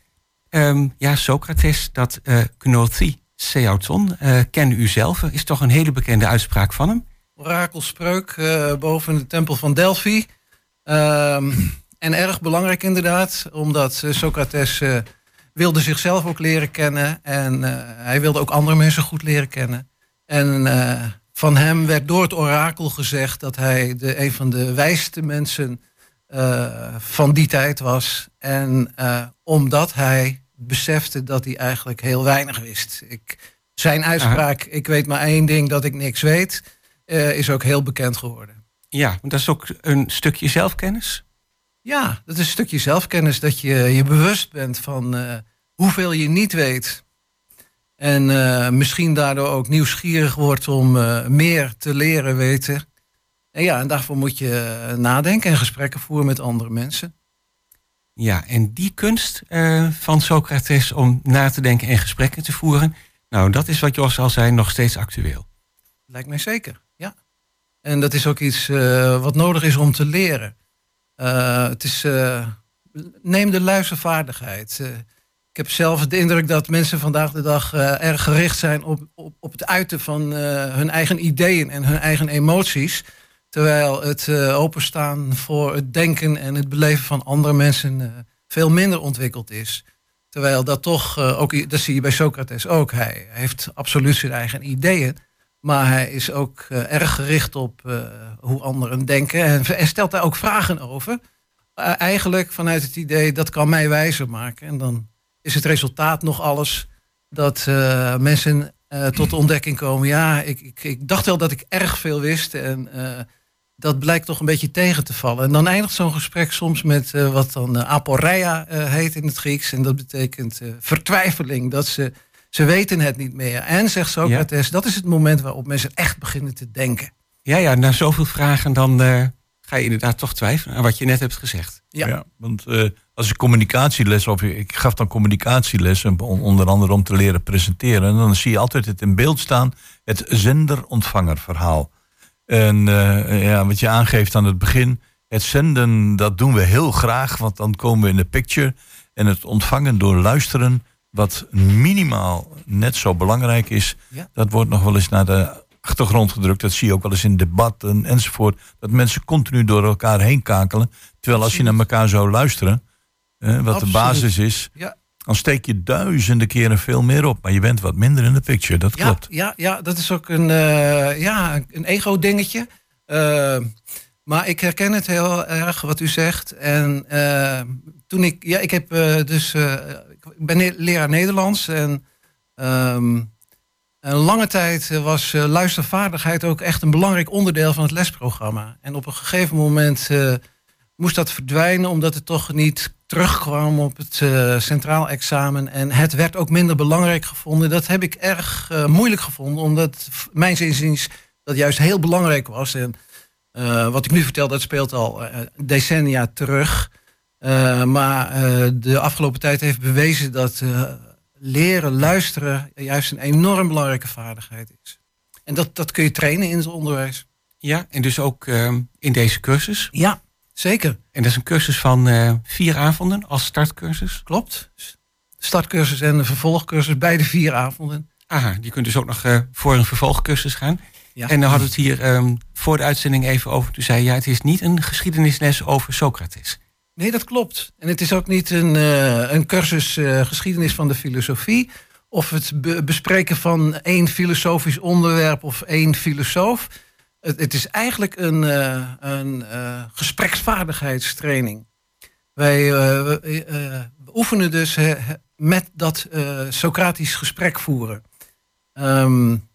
Speaker 2: Ehm, ja, Socrates, dat uh, gnothi seauton, uh, ken u zelf, is toch een hele bekende uitspraak van hem.
Speaker 6: Orakelspreuk eh, boven de tempel van Delphi. Ehm, en erg belangrijk inderdaad, omdat eh, Socrates eh, wilde zichzelf ook leren kennen. En eh, hij wilde ook andere mensen goed leren kennen. En eh, van hem werd door het orakel gezegd dat hij de, een van de wijste mensen eh, van die tijd was. En eh, omdat hij besefte dat hij eigenlijk heel weinig wist. Ik, zijn uitspraak, ik weet maar één ding, dat ik niks weet, eh, is ook heel bekend geworden.
Speaker 2: Ja, dat is ook een stukje zelfkennis.
Speaker 6: Ja, dat is een stukje zelfkennis dat je je bewust bent van eh, hoeveel je niet weet. En eh, misschien daardoor ook nieuwsgierig wordt om meer te leren weten. En ja, en daarvoor moet je nadenken en gesprekken voeren met andere mensen.
Speaker 2: Ja, en die kunst uh, van Socrates om na te denken en gesprekken te voeren, nou, dat is wat Jos al zei, nog steeds actueel.
Speaker 6: Lijkt mij zeker, ja. En dat is ook iets uh, wat nodig is om te leren. Uh, het is, neem de luistervaardigheid. ik heb zelf de indruk dat mensen vandaag de dag erg gericht zijn op, op, op het uiten van hun eigen ideeën en hun eigen emoties. Terwijl het openstaan voor het denken en het beleven van andere mensen veel minder ontwikkeld is. Terwijl dat toch, ook, dat zie je bij Socrates ook, hij heeft absoluut zijn eigen ideeën. Maar hij is ook erg gericht op hoe anderen denken. En, stelt daar ook vragen over. Eigenlijk vanuit het idee dat kan mij wijzer maken. En dan is het resultaat nog alles dat mensen tot de ontdekking komen. Ja, ik, ik, ik, dacht wel dat ik erg veel wist. En dat blijkt toch een beetje tegen te vallen. En dan eindigt zo'n gesprek soms met wat dan aporeia heet in het Grieks. En dat betekent vertwijfeling. Dat ze ze weten het niet meer. En zegt Socrates, ja. dat is het moment waarop mensen echt beginnen te denken.
Speaker 2: Ja, ja, na zoveel vragen dan uh, ga je inderdaad toch twijfelen aan wat je net hebt gezegd.
Speaker 1: Ja, ja want uh, als ik communicatieles, of ik gaf dan communicatieles, onder andere om te leren presenteren, en dan zie je altijd het in beeld staan, het zender-ontvanger verhaal. En uh, ja, wat je aangeeft aan het begin, het zenden, dat doen we heel graag, want dan komen we in de picture. En het ontvangen door luisteren, wat minimaal net zo belangrijk is, ja. dat wordt nog wel eens naar de achtergrond gedrukt. Dat zie je ook wel eens in debatten enzovoort. Dat mensen continu door elkaar heen kakelen. Terwijl als je naar elkaar zou luisteren, eh, wat Absoluut. de basis is, ja. Dan steek je duizenden keren veel meer op. Maar je bent wat minder in de picture, dat
Speaker 6: ja,
Speaker 1: klopt.
Speaker 6: Ja, ja, dat is ook een, uh, ja, een ego-dingetje. Uh, maar ik herken het heel erg wat u zegt. En toen ik, ja, ik heb dus ik ben leraar Nederlands en um, een lange tijd was luistervaardigheid ook echt een belangrijk onderdeel van het lesprogramma. En op een gegeven moment moest dat verdwijnen omdat het toch niet terugkwam op het uh, centraal examen. En het werd ook minder belangrijk gevonden. Dat heb ik erg moeilijk gevonden, omdat mijn inziens dat juist heel belangrijk was. En wat ik nu vertel, dat speelt al decennia terug. Maar de afgelopen tijd heeft bewezen dat leren, luisteren juist een enorm belangrijke vaardigheid is. En dat, dat kun je trainen in het onderwijs.
Speaker 2: Ja, en dus ook in deze cursus?
Speaker 6: Ja, zeker.
Speaker 2: En dat is een cursus van vier avonden als startcursus?
Speaker 6: Klopt. Startcursus en een vervolgcursus, beide vier avonden.
Speaker 2: Aha, je kunt dus ook nog voor een vervolgcursus gaan. Ja. En dan hadden we het hier um, voor de uitzending even over. Toen zei ja, het is niet een geschiedenisles over Socrates.
Speaker 6: Nee, dat klopt. En het is ook niet een, uh, een cursus geschiedenis van de filosofie. Of het be bespreken van één filosofisch onderwerp of één filosoof. Het, is eigenlijk een, uh, een gespreksvaardigheidstraining. Wij we oefenen dus met dat Socratisch gesprek voeren. Um,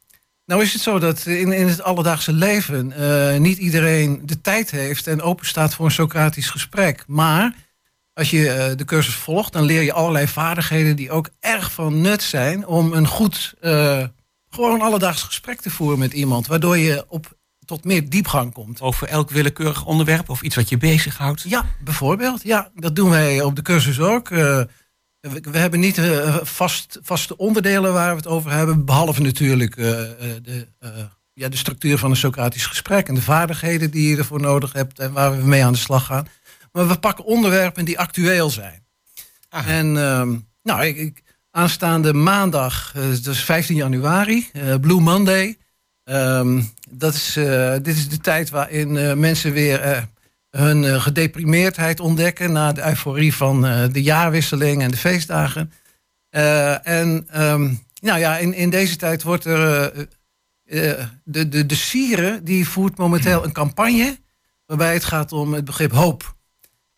Speaker 6: nou is het zo dat in, in het alledaagse leven niet iedereen de tijd heeft en open staat voor een Socratisch gesprek. Maar als je eh, de cursus volgt, dan leer je allerlei vaardigheden die ook erg van nut zijn om een goed, eh, gewoon alledaags gesprek te voeren met iemand, waardoor je op tot meer diepgang komt.
Speaker 2: Over elk willekeurig onderwerp of iets wat je bezighoudt.
Speaker 6: Ja, bijvoorbeeld. Ja, dat doen wij op de cursus ook. Eh, we, we hebben niet eh, vast, vaste onderdelen waar we het over hebben. Behalve natuurlijk eh, de, ja, de structuur van een Socratisch gesprek. En de vaardigheden die je ervoor nodig hebt. En waar we mee aan de slag gaan. Maar we pakken onderwerpen die actueel zijn.
Speaker 2: Aha.
Speaker 6: En ehm, nou, ik, ik- aanstaande maandag, is 15 januari, Blue Monday. Ehm, dat is, eh, dit is de tijd waarin eh, mensen weer eh, hun gedeprimeerdheid ontdekken na de euforie van de jaarwisseling en de feestdagen. En ehm, nou ja, in, in deze tijd wordt er. de, de, de Sieren die voert momenteel een campagne waarbij het gaat om het begrip hoop.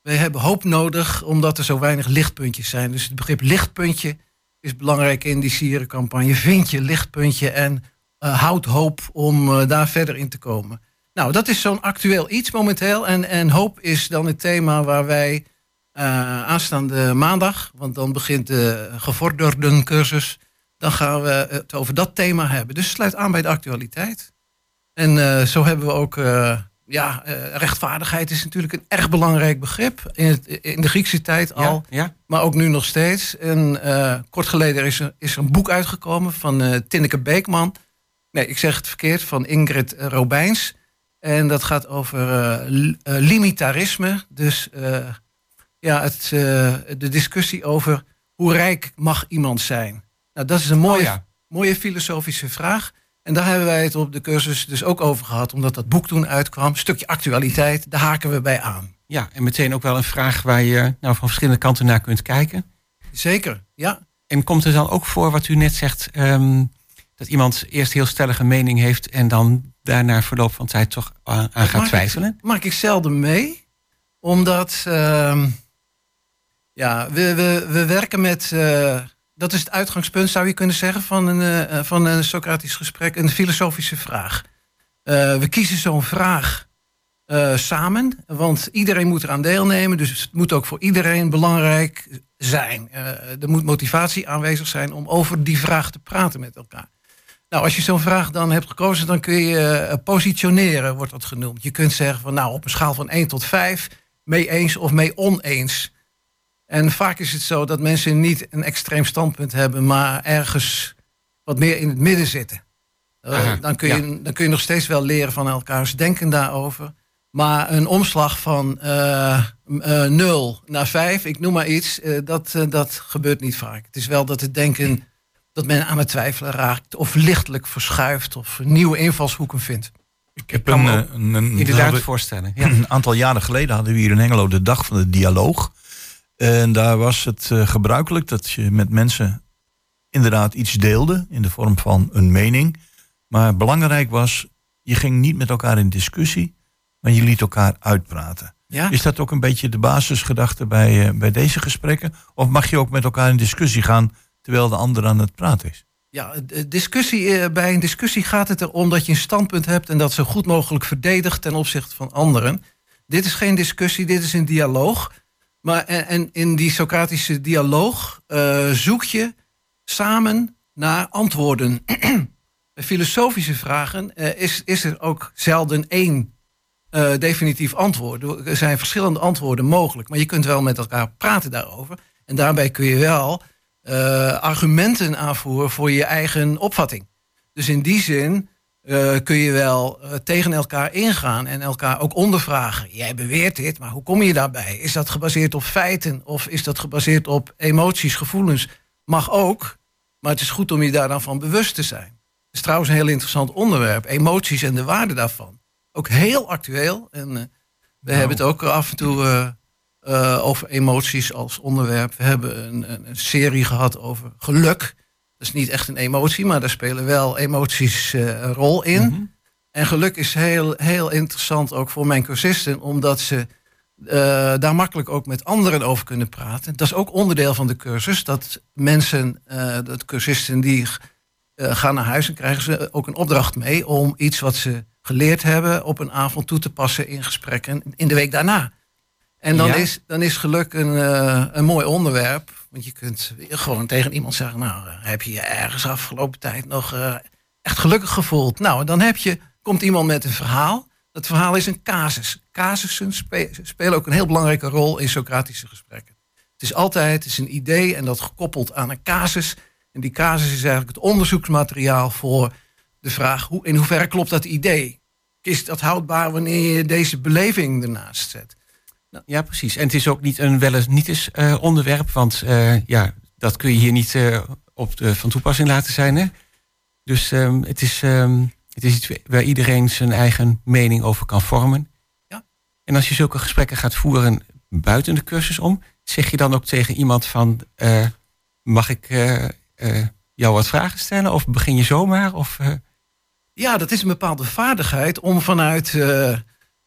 Speaker 6: Wij hebben hoop nodig omdat er zo weinig lichtpuntjes zijn. Dus het begrip lichtpuntje is belangrijk in die Sierencampagne. Vind je lichtpuntje en eh, houd hoop om eh, daar verder in te komen. Nou, dat is zo'n actueel iets momenteel. En, en hoop is dan het thema waar wij eh, aanstaande maandag, want dan begint de gevorderde cursus, dan gaan we het over dat thema hebben. Dus het sluit aan bij de actualiteit. En zo hebben we ook, ja, rechtvaardigheid is natuurlijk een erg belangrijk begrip. In, het, in de Griekse tijd al,
Speaker 2: Ja, ja?
Speaker 6: maar ook nu nog steeds. En kort geleden is er, is er een boek uitgekomen van Tinneke Beekman. Nee, ik zeg het verkeerd, van Ingrid Robijns. En dat gaat over eh, eh, limitarisme. Dus eh, ja, het, eh, de discussie over hoe rijk mag iemand zijn. Nou, dat is een mooie,
Speaker 2: Oh ja.
Speaker 6: mooie filosofische vraag. En daar hebben wij het op de cursus dus ook over gehad. Omdat dat boek toen uitkwam. Een stukje actualiteit, daar haken we bij aan.
Speaker 2: Ja, en meteen ook wel een vraag waar je nou, van verschillende kanten naar kunt kijken.
Speaker 6: Zeker, ja.
Speaker 2: En komt er dan ook voor wat u net zegt, ehm, dat iemand eerst heel stellige mening heeft en dan daarna verloop van tijd toch aan, gaat
Speaker 6: maak ik-
Speaker 2: twijfelen?
Speaker 6: maak ik zelden mee. Omdat ehm, ja, we, we, we werken met. eh, dat is het uitgangspunt, zou je kunnen zeggen, van een, eh, van een Socratisch gesprek, een filosofische vraag. Eh, we kiezen zo'n vraag eh, samen, want iedereen moet eraan deelnemen. Dus het moet ook voor iedereen belangrijk zijn. Eh, er moet motivatie aanwezig zijn om over die vraag te praten met elkaar. Nou, als je zo'n vraag dan hebt gekozen, dan kun je eh, positioneren, wordt dat genoemd. Je kunt zeggen van nou, op een schaal van 1 tot 5, mee eens of mee oneens. En vaak is het zo dat mensen niet een extreem standpunt hebben, maar ergens wat meer in het midden zitten. Eh,
Speaker 2: Aha,
Speaker 6: dan, kun je,
Speaker 2: ja.
Speaker 6: dan kun je nog steeds wel leren van elkaars denken daarover. Maar een omslag van eh 0 naar 5, ik noem maar iets, dat, dat gebeurt niet vaak. Het is wel dat het denken dat men aan het twijfelen raakt, of lichtelijk verschuift, of nieuwe invalshoeken vindt.
Speaker 1: Ik heb
Speaker 2: kan
Speaker 1: een, eh, een, een,
Speaker 2: Inderdaad
Speaker 1: hadden-
Speaker 2: voorstellen. Ja.
Speaker 1: een aantal jaren geleden hadden we hier in Hengelo de dag van de dialoog. En daar was het eh, gebruikelijk dat je met mensen inderdaad iets deelde in de vorm van een mening. Maar belangrijk was, je ging niet met elkaar in discussie, maar je liet elkaar uitpraten.
Speaker 6: Ja?
Speaker 1: Is dat ook een beetje de basisgedachte bij, eh, bij deze gesprekken? Of mag je ook met elkaar in discussie gaan terwijl de ander aan het praten is?
Speaker 6: Ja, de discussie, eh, bij een discussie gaat het erom dat je een standpunt hebt en dat zo goed mogelijk verdedigt ten opzichte van anderen. Dit is geen discussie, dit is een dialoog. Maar en, en in die Socratische dialoog eh, zoek je samen naar antwoorden. Filosofische vragen eh, is, is er ook zelden één eh, definitief antwoord. Er zijn verschillende antwoorden mogelijk, maar je kunt wel met elkaar praten daarover. En daarbij kun je wel eh, argumenten aanvoeren voor je eigen opvatting. Dus in die zin eh, kun je wel eh, tegen elkaar ingaan en elkaar ook ondervragen. Jij beweert dit, maar hoe kom je daarbij? Is dat gebaseerd op feiten of is dat gebaseerd op emoties, gevoelens? Mag ook, maar het is goed om je daar dan van bewust te zijn. Het is trouwens een heel interessant onderwerp, emoties en de waarde daarvan. Ook heel actueel. En eh, we hebben het ook af en toe eh, over emoties als onderwerp. We hebben een, een, een serie gehad over geluk. Dat is niet echt een emotie, maar daar spelen wel emoties eh, een rol in. En geluk is heel, heel interessant ook voor mijn cursisten, omdat ze eh, daar makkelijk ook met anderen over kunnen praten. Dat is ook onderdeel van de cursus, dat mensen, dat cursisten die gaan naar huis en krijgen ze ook een opdracht mee om iets wat ze geleerd hebben op een avond toe te passen in gesprekken in de week daarna. En dan,
Speaker 2: Ja.
Speaker 6: is, dan is geluk een, eh, een mooi onderwerp. Want je kunt gewoon tegen iemand zeggen... nou, eh, heb je je ergens afgelopen tijd nog eh, echt gelukkig gevoeld? Nou, dan heb je, komt iemand met een verhaal. Dat verhaal is een casus. Casussen spe- spelen ook een heel belangrijke rol in Socratische gesprekken. Het is altijd het is een idee en dat gekoppeld aan een casus. En die casus is eigenlijk het onderzoeksmateriaal voor de vraag... Hoe, in hoeverre klopt dat idee? Is dat houdbaar wanneer je deze beleving ernaast zet?
Speaker 2: Ja, precies. En het is ook niet een wel eens niet eens eh, onderwerp, want eh, ja, dat kun je hier niet eh, op de, van toepassing laten zijn. Hè? Dus ehm, het, is, ehm, het is iets waar iedereen zijn eigen mening over kan vormen.
Speaker 6: Ja.
Speaker 2: En als je zulke gesprekken gaat voeren buiten de cursus om, zeg je dan ook tegen iemand van, mag ik jou wat vragen stellen? Of begin je zomaar? Of,
Speaker 6: Ja, dat is een bepaalde vaardigheid om vanuit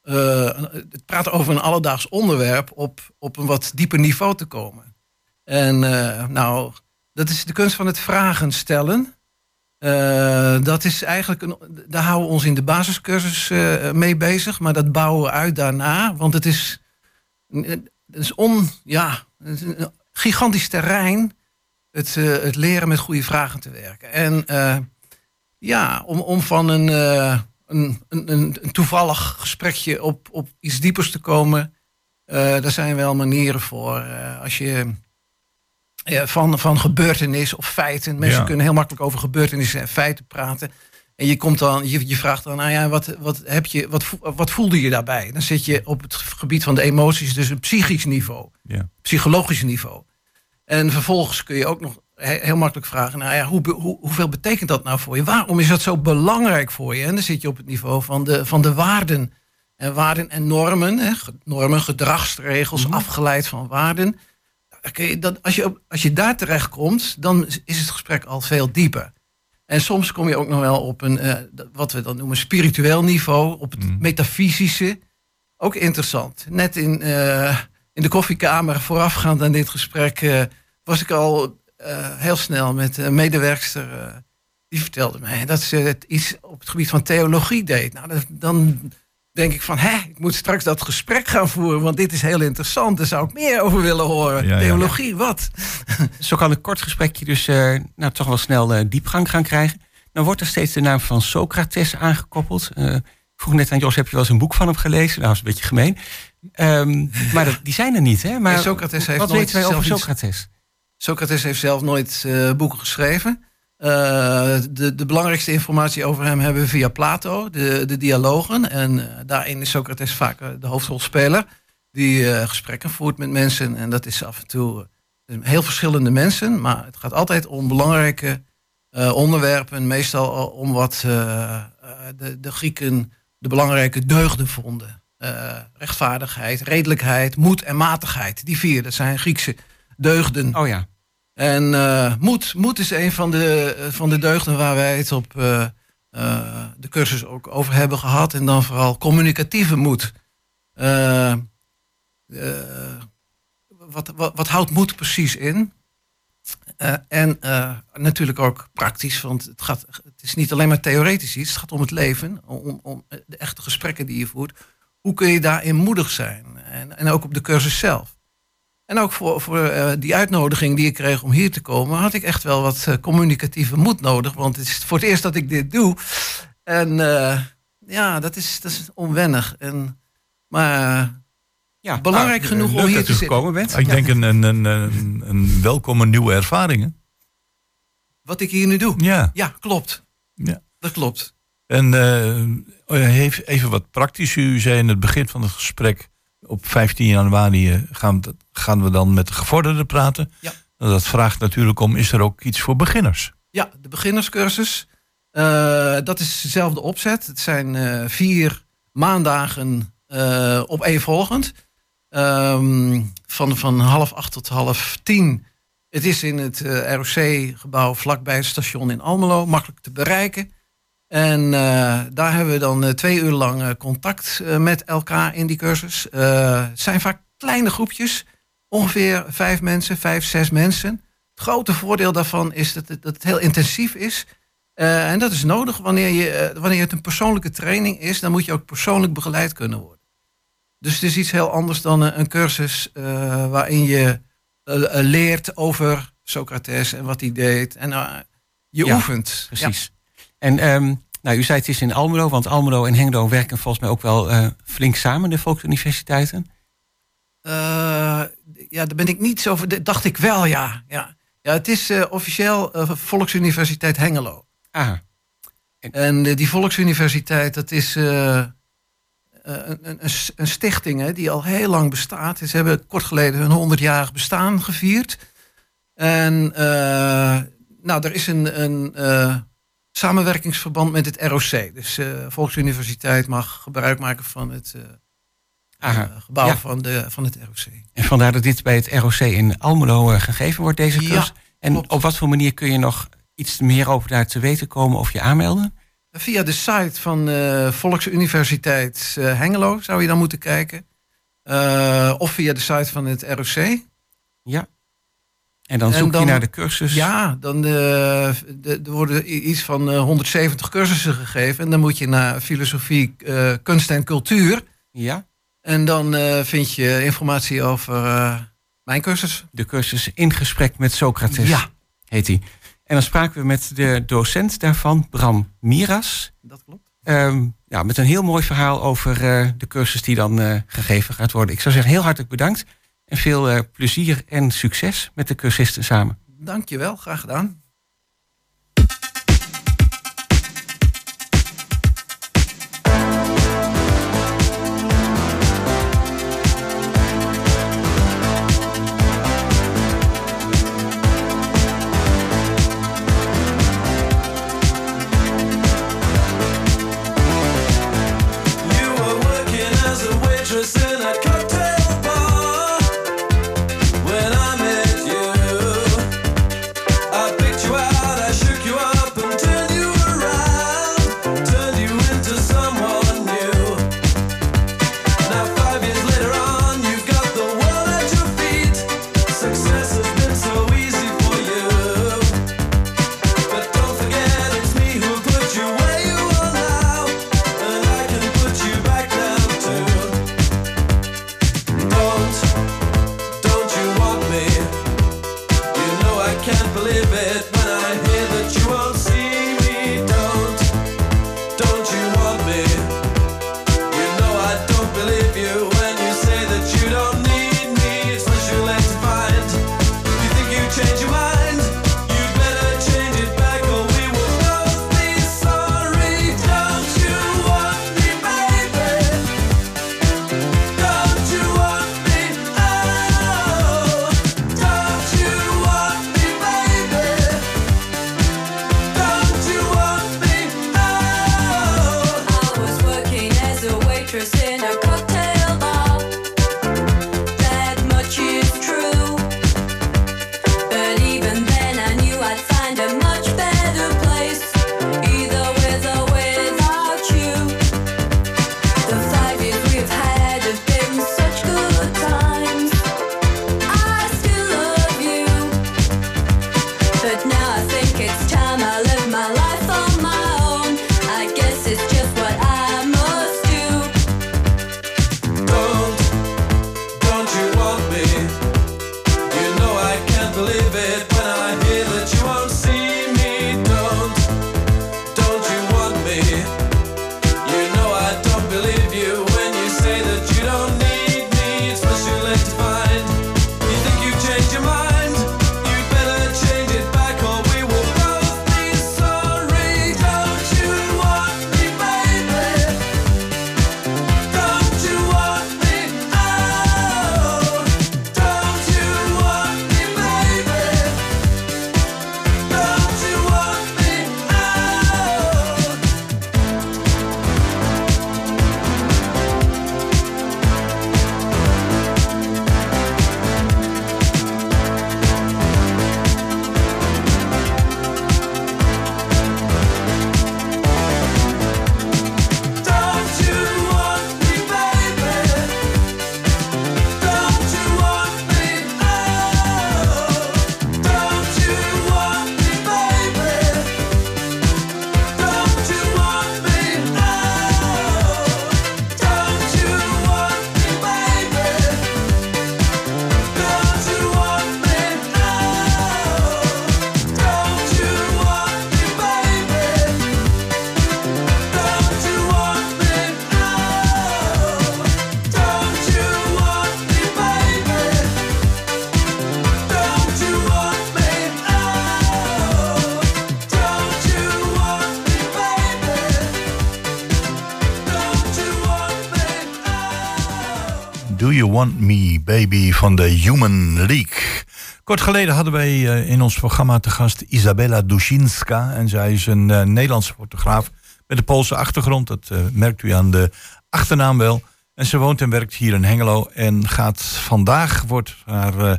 Speaker 6: het praten over een alledaags onderwerp op, op een wat dieper niveau te komen. En eh, nou, dat is de kunst van het vragen stellen. Eh, dat is eigenlijk een, daar houden we ons in de basiscursus eh, mee bezig, maar dat bouwen we uit daarna, want het is, het is on, ja, een gigantisch terrein. Het, eh, het leren met goede vragen te werken. En eh, ja, om, om van een, eh, een, een, een, een toevallig gesprekje op, op iets diepers te komen. eh daar zijn wel manieren voor. Eh, als je van, van gebeurtenis of feiten. Mensen
Speaker 1: Ja.
Speaker 6: kunnen heel makkelijk over gebeurtenissen en feiten praten. En je, komt dan, je, je vraagt dan, nou ja, wat, wat, heb je, wat, wat voelde je daarbij? Dan zit je op het gebied van de emoties, dus een psychisch niveau
Speaker 1: Ja.
Speaker 6: psychologisch niveau. En vervolgens kun je ook nog heel makkelijk vragen: nou ja, hoe, hoe, hoeveel betekent dat nou voor je? Waarom is dat zo belangrijk voor je? En dan zit je op het niveau van de, van de waarden. En waarden en normen, hè, normen, gedragsregels, afgeleid van waarden. Je dat, als, je, als je daar terecht komt, dan is het gesprek al veel dieper. En soms kom je ook nog wel op een, eh, wat we dan noemen, spiritueel niveau, op het
Speaker 1: Mhm.
Speaker 6: metafysische. Ook interessant. Net in, eh, in de koffiekamer voorafgaand aan dit gesprek eh, was ik al heel snel met een medewerkster. eh, die vertelde mij dat ze het iets op het gebied van theologie deed. Nou, dat- dan denk ik van, hè, ik moet straks dat gesprek gaan voeren, want dit is heel interessant. Daar zou ik meer over willen horen.
Speaker 1: Ja, ja.
Speaker 6: theologie, wat?
Speaker 2: Zo kan een kort gesprekje dus eh, nou, toch wel snel eh, diepgang gaan krijgen. Dan wordt er steeds de naam van Socrates aangekoppeld. Eh, ik vroeg net aan Jos, heb je wel eens een boek van hem gelezen? Nou, dat is een beetje gemeen. Ehm, maar dat, die zijn er niet, hè? Maar
Speaker 6: Ja, Socrates heeft
Speaker 2: wat weten wij over
Speaker 6: iets-
Speaker 2: Socrates?
Speaker 6: Heeft zelf nooit eh, boeken geschreven. Eh, de, de belangrijkste informatie over hem hebben we via Plato, de, de dialogen. En eh, daarin is Socrates vaak de hoofdrolspeler. Die gesprekken voert met mensen. En dat is af en toe heel verschillende mensen. Maar het gaat altijd om belangrijke onderwerpen. Meestal al om wat de, de Grieken de belangrijke deugden vonden. Rechtvaardigheid, redelijkheid, moed en matigheid. Die vier, dat zijn Griekse deugden.
Speaker 2: Oh ja,
Speaker 6: En eh, moed, moed is een van de, eh, van de deugden waar wij het op eh, de cursus ook over hebben gehad. En dan vooral communicatieve moed. Wat, wat, wat houdt moed precies in? En natuurlijk ook praktisch, want het, gaat, het is niet alleen maar theoretisch iets. Het gaat om het leven, om, om de echte gesprekken die je voert. Hoe kun je daarin moedig zijn? En, en ook op de cursus zelf. En ook voor, voor eh, die uitnodiging die ik kreeg om hier te komen, had ik echt wel wat eh, communicatieve moed nodig. Want het is voor het eerst dat ik dit doe. En eh, ja, dat is, dat is onwennig. En, maar
Speaker 2: ja
Speaker 6: Belangrijk
Speaker 2: nou,
Speaker 6: genoeg om hier te zitten.
Speaker 2: gekomen bent.
Speaker 1: Ik denk een, een, een, een, een welkome nieuwe ervaring. hè?
Speaker 6: wat ik hier nu doe,
Speaker 1: Ja.
Speaker 6: ja, klopt.
Speaker 1: Ja.
Speaker 6: Dat klopt.
Speaker 1: En eh, heeft even wat praktisch. U zei in het begin van het gesprek, op 15 januari eh, gaan, we- gaan we dan met de gevorderden praten.
Speaker 6: Ja.
Speaker 1: Nou, Dat vraagt natuurlijk om, is er ook iets voor beginners?
Speaker 6: Ja, de beginnerscursus. eh, dat is dezelfde opzet. Het zijn eh, vier maandagen eh opeenvolgend. Ehm van, van half acht tot half tien. Het is in het ROC-gebouw vlakbij het station in Almelo. Makkelijk te bereiken. En eh, daar hebben we dan eh, twee uur lang eh, contact met elkaar in die cursus. Het zijn vaak kleine groepjes. Ongeveer vijf mensen, vijf, zes mensen. Het grote voordeel daarvan is dat het, dat het heel intensief is. En dat is nodig wanneer, je, wanneer het een persoonlijke training is. Dan moet je ook persoonlijk begeleid kunnen worden. Dus het is iets heel anders dan een, een cursus waarin je leert over Socrates en wat hij deed. En je
Speaker 2: Ja,
Speaker 6: oefent.
Speaker 2: Precies. En ehm, nou, u zei het is in Almelo, want Almelo en Hengelo werken volgens mij ook wel eh, flink samen, de volksuniversiteiten.
Speaker 6: Ja. Eh, ja, daar ben ik niet zo... voor- Dacht ik wel, ja. Ja, ja het is eh, officieel Volksuniversiteit Hengelo.
Speaker 2: Ah,
Speaker 6: En die Volksuniversiteit, dat is een, een, een stichting hè, die al heel lang bestaat. Ze hebben kort geleden hun 100-jarig bestaan gevierd. En nou, er is een, een samenwerkingsverband met het ROC. Dus eh Volksuniversiteit mag gebruik maken van het eh, eh, gebouw
Speaker 2: Ja.
Speaker 6: van, de, van het ROC.
Speaker 2: En vandaar dat dit bij het ROC in Almelo gegeven wordt, deze
Speaker 6: Ja,
Speaker 2: cursus. en
Speaker 6: klopt.
Speaker 2: op wat voor manier kun je nog iets meer over daar te weten komen of je aanmelden?
Speaker 6: Via de site van Volksuniversiteit Hengelo zou je dan moeten kijken. Of via de site van het ROC.
Speaker 2: Ja. En dan
Speaker 6: En
Speaker 2: zoek je naar de cursus.
Speaker 6: Ja, dan eh, de, er worden iets van eh, 170 cursussen gegeven. En dan moet je naar filosofie, eh, kunst en cultuur.
Speaker 2: Ja.
Speaker 6: En dan eh, vind je informatie over eh, mijn cursus.
Speaker 2: De cursus In gesprek met Socrates
Speaker 6: Ja,
Speaker 2: heet die. En dan spraken we met de docent daarvan, Bram Miras.
Speaker 6: dat klopt.
Speaker 2: Ehm, ja, met een heel mooi verhaal over eh, de cursus die dan eh, gegeven gaat worden. Ik zou zeggen, heel hartelijk bedankt. En veel eh, plezier en succes met de cursisten samen.
Speaker 6: Dankjewel, graag gedaan.
Speaker 1: Me Baby van de Human League. Kort geleden hadden wij eh, in ons programma te gast Isabella Duszynska. En zij is een eh, Nederlandse fotograaf met een Poolse achtergrond. Dat eh, merkt u aan de achternaam wel. En ze woont en werkt hier in Hengelo. En gaat vandaag wordt haar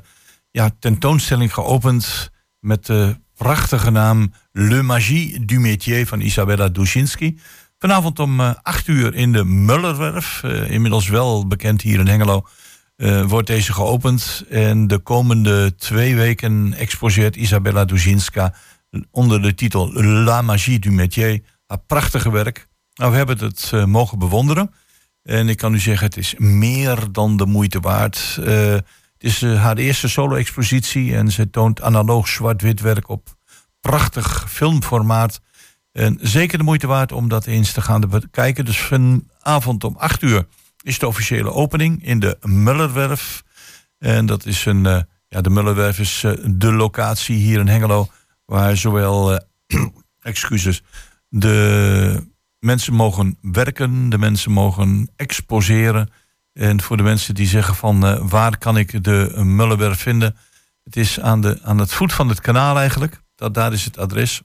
Speaker 1: ja, tentoonstelling geopend met de prachtige naam Le Magie du Métier van Isabella Duszynski. Vanavond om eh, 8 uur in de Mullerwerf, inmiddels wel bekend hier in Hengelo, eh, wordt deze geopend. En de komende twee weken exposeert Isabella Duszynska onder de titel La Magie du Métier haar prachtige werk. Nou, we hebben het eh, mogen bewonderen. En ik kan u zeggen, het is meer dan de moeite waard. Eh, het is haar eerste solo-expositie en ze toont analoog zwart-wit werk op prachtig filmformaat. En zeker de moeite waard om dat eens te gaan bekijken. Dus vanavond om 8 uur is de officiële opening in de Mullerwerf. En dat is een, eh, ja, de Mullerwerf is eh, de locatie hier in Hengelo waar zowel, eh, excuses, de mensen mogen werken, de mensen mogen exposeren. En voor de mensen die zeggen van waar kan ik de Mullenberg vinden? Het is aan, de, aan het voet van het kanaal eigenlijk. Dat, daar is het adres.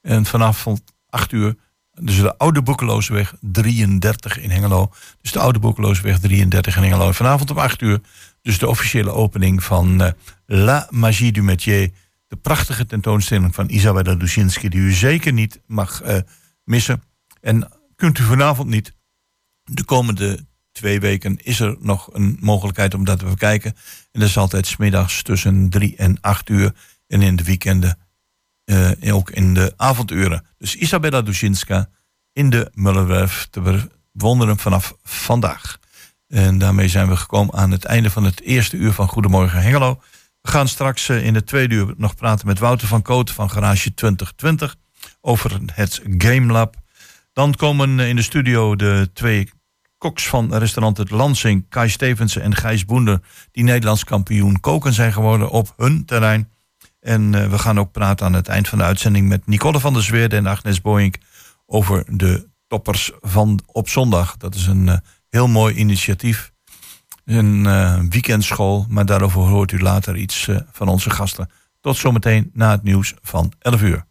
Speaker 1: En vanaf 8 uur, dus de Oude Boekeloosweg 33 in Hengelo. Dus de Oude Boekeloosweg 33 in Hengelo. En vanavond om 8 uur, dus de officiële opening van eh, La Magie du Métier. De prachtige tentoonstelling van Isabella Duszynski, die u zeker niet mag eh, missen. En kunt u vanavond niet, de komende twee weken is er nog een mogelijkheid om dat te bekijken. En dat is altijd smiddags tussen drie en acht uur. En in de weekenden eh, ook in de avonduren. Dus Isabella Duszynska in de Mullerwerf te bewonderen vanaf vandaag. En daarmee zijn we gekomen aan het einde van het eerste uur van Goedemorgen Hengelo. We gaan straks eh, in het tweede uur nog praten met Wouter van Koot van Garage 2020 over het Game Lab. Dan komen in de studio de twee koks van restaurant Het Lansing, Kai Stevensen en Gijs Boender, die Nederlands kampioen koken zijn geworden op hun terrein. En uh, we gaan ook praten aan het eind van de uitzending met Nicole van der Zweerde en Agnes Boink over de toppers van op zondag. Dat is een uh, heel mooi initiatief. Een uh, weekendschool, maar daarover hoort u later iets van onze gasten. Tot zometeen na het nieuws van 11 uur.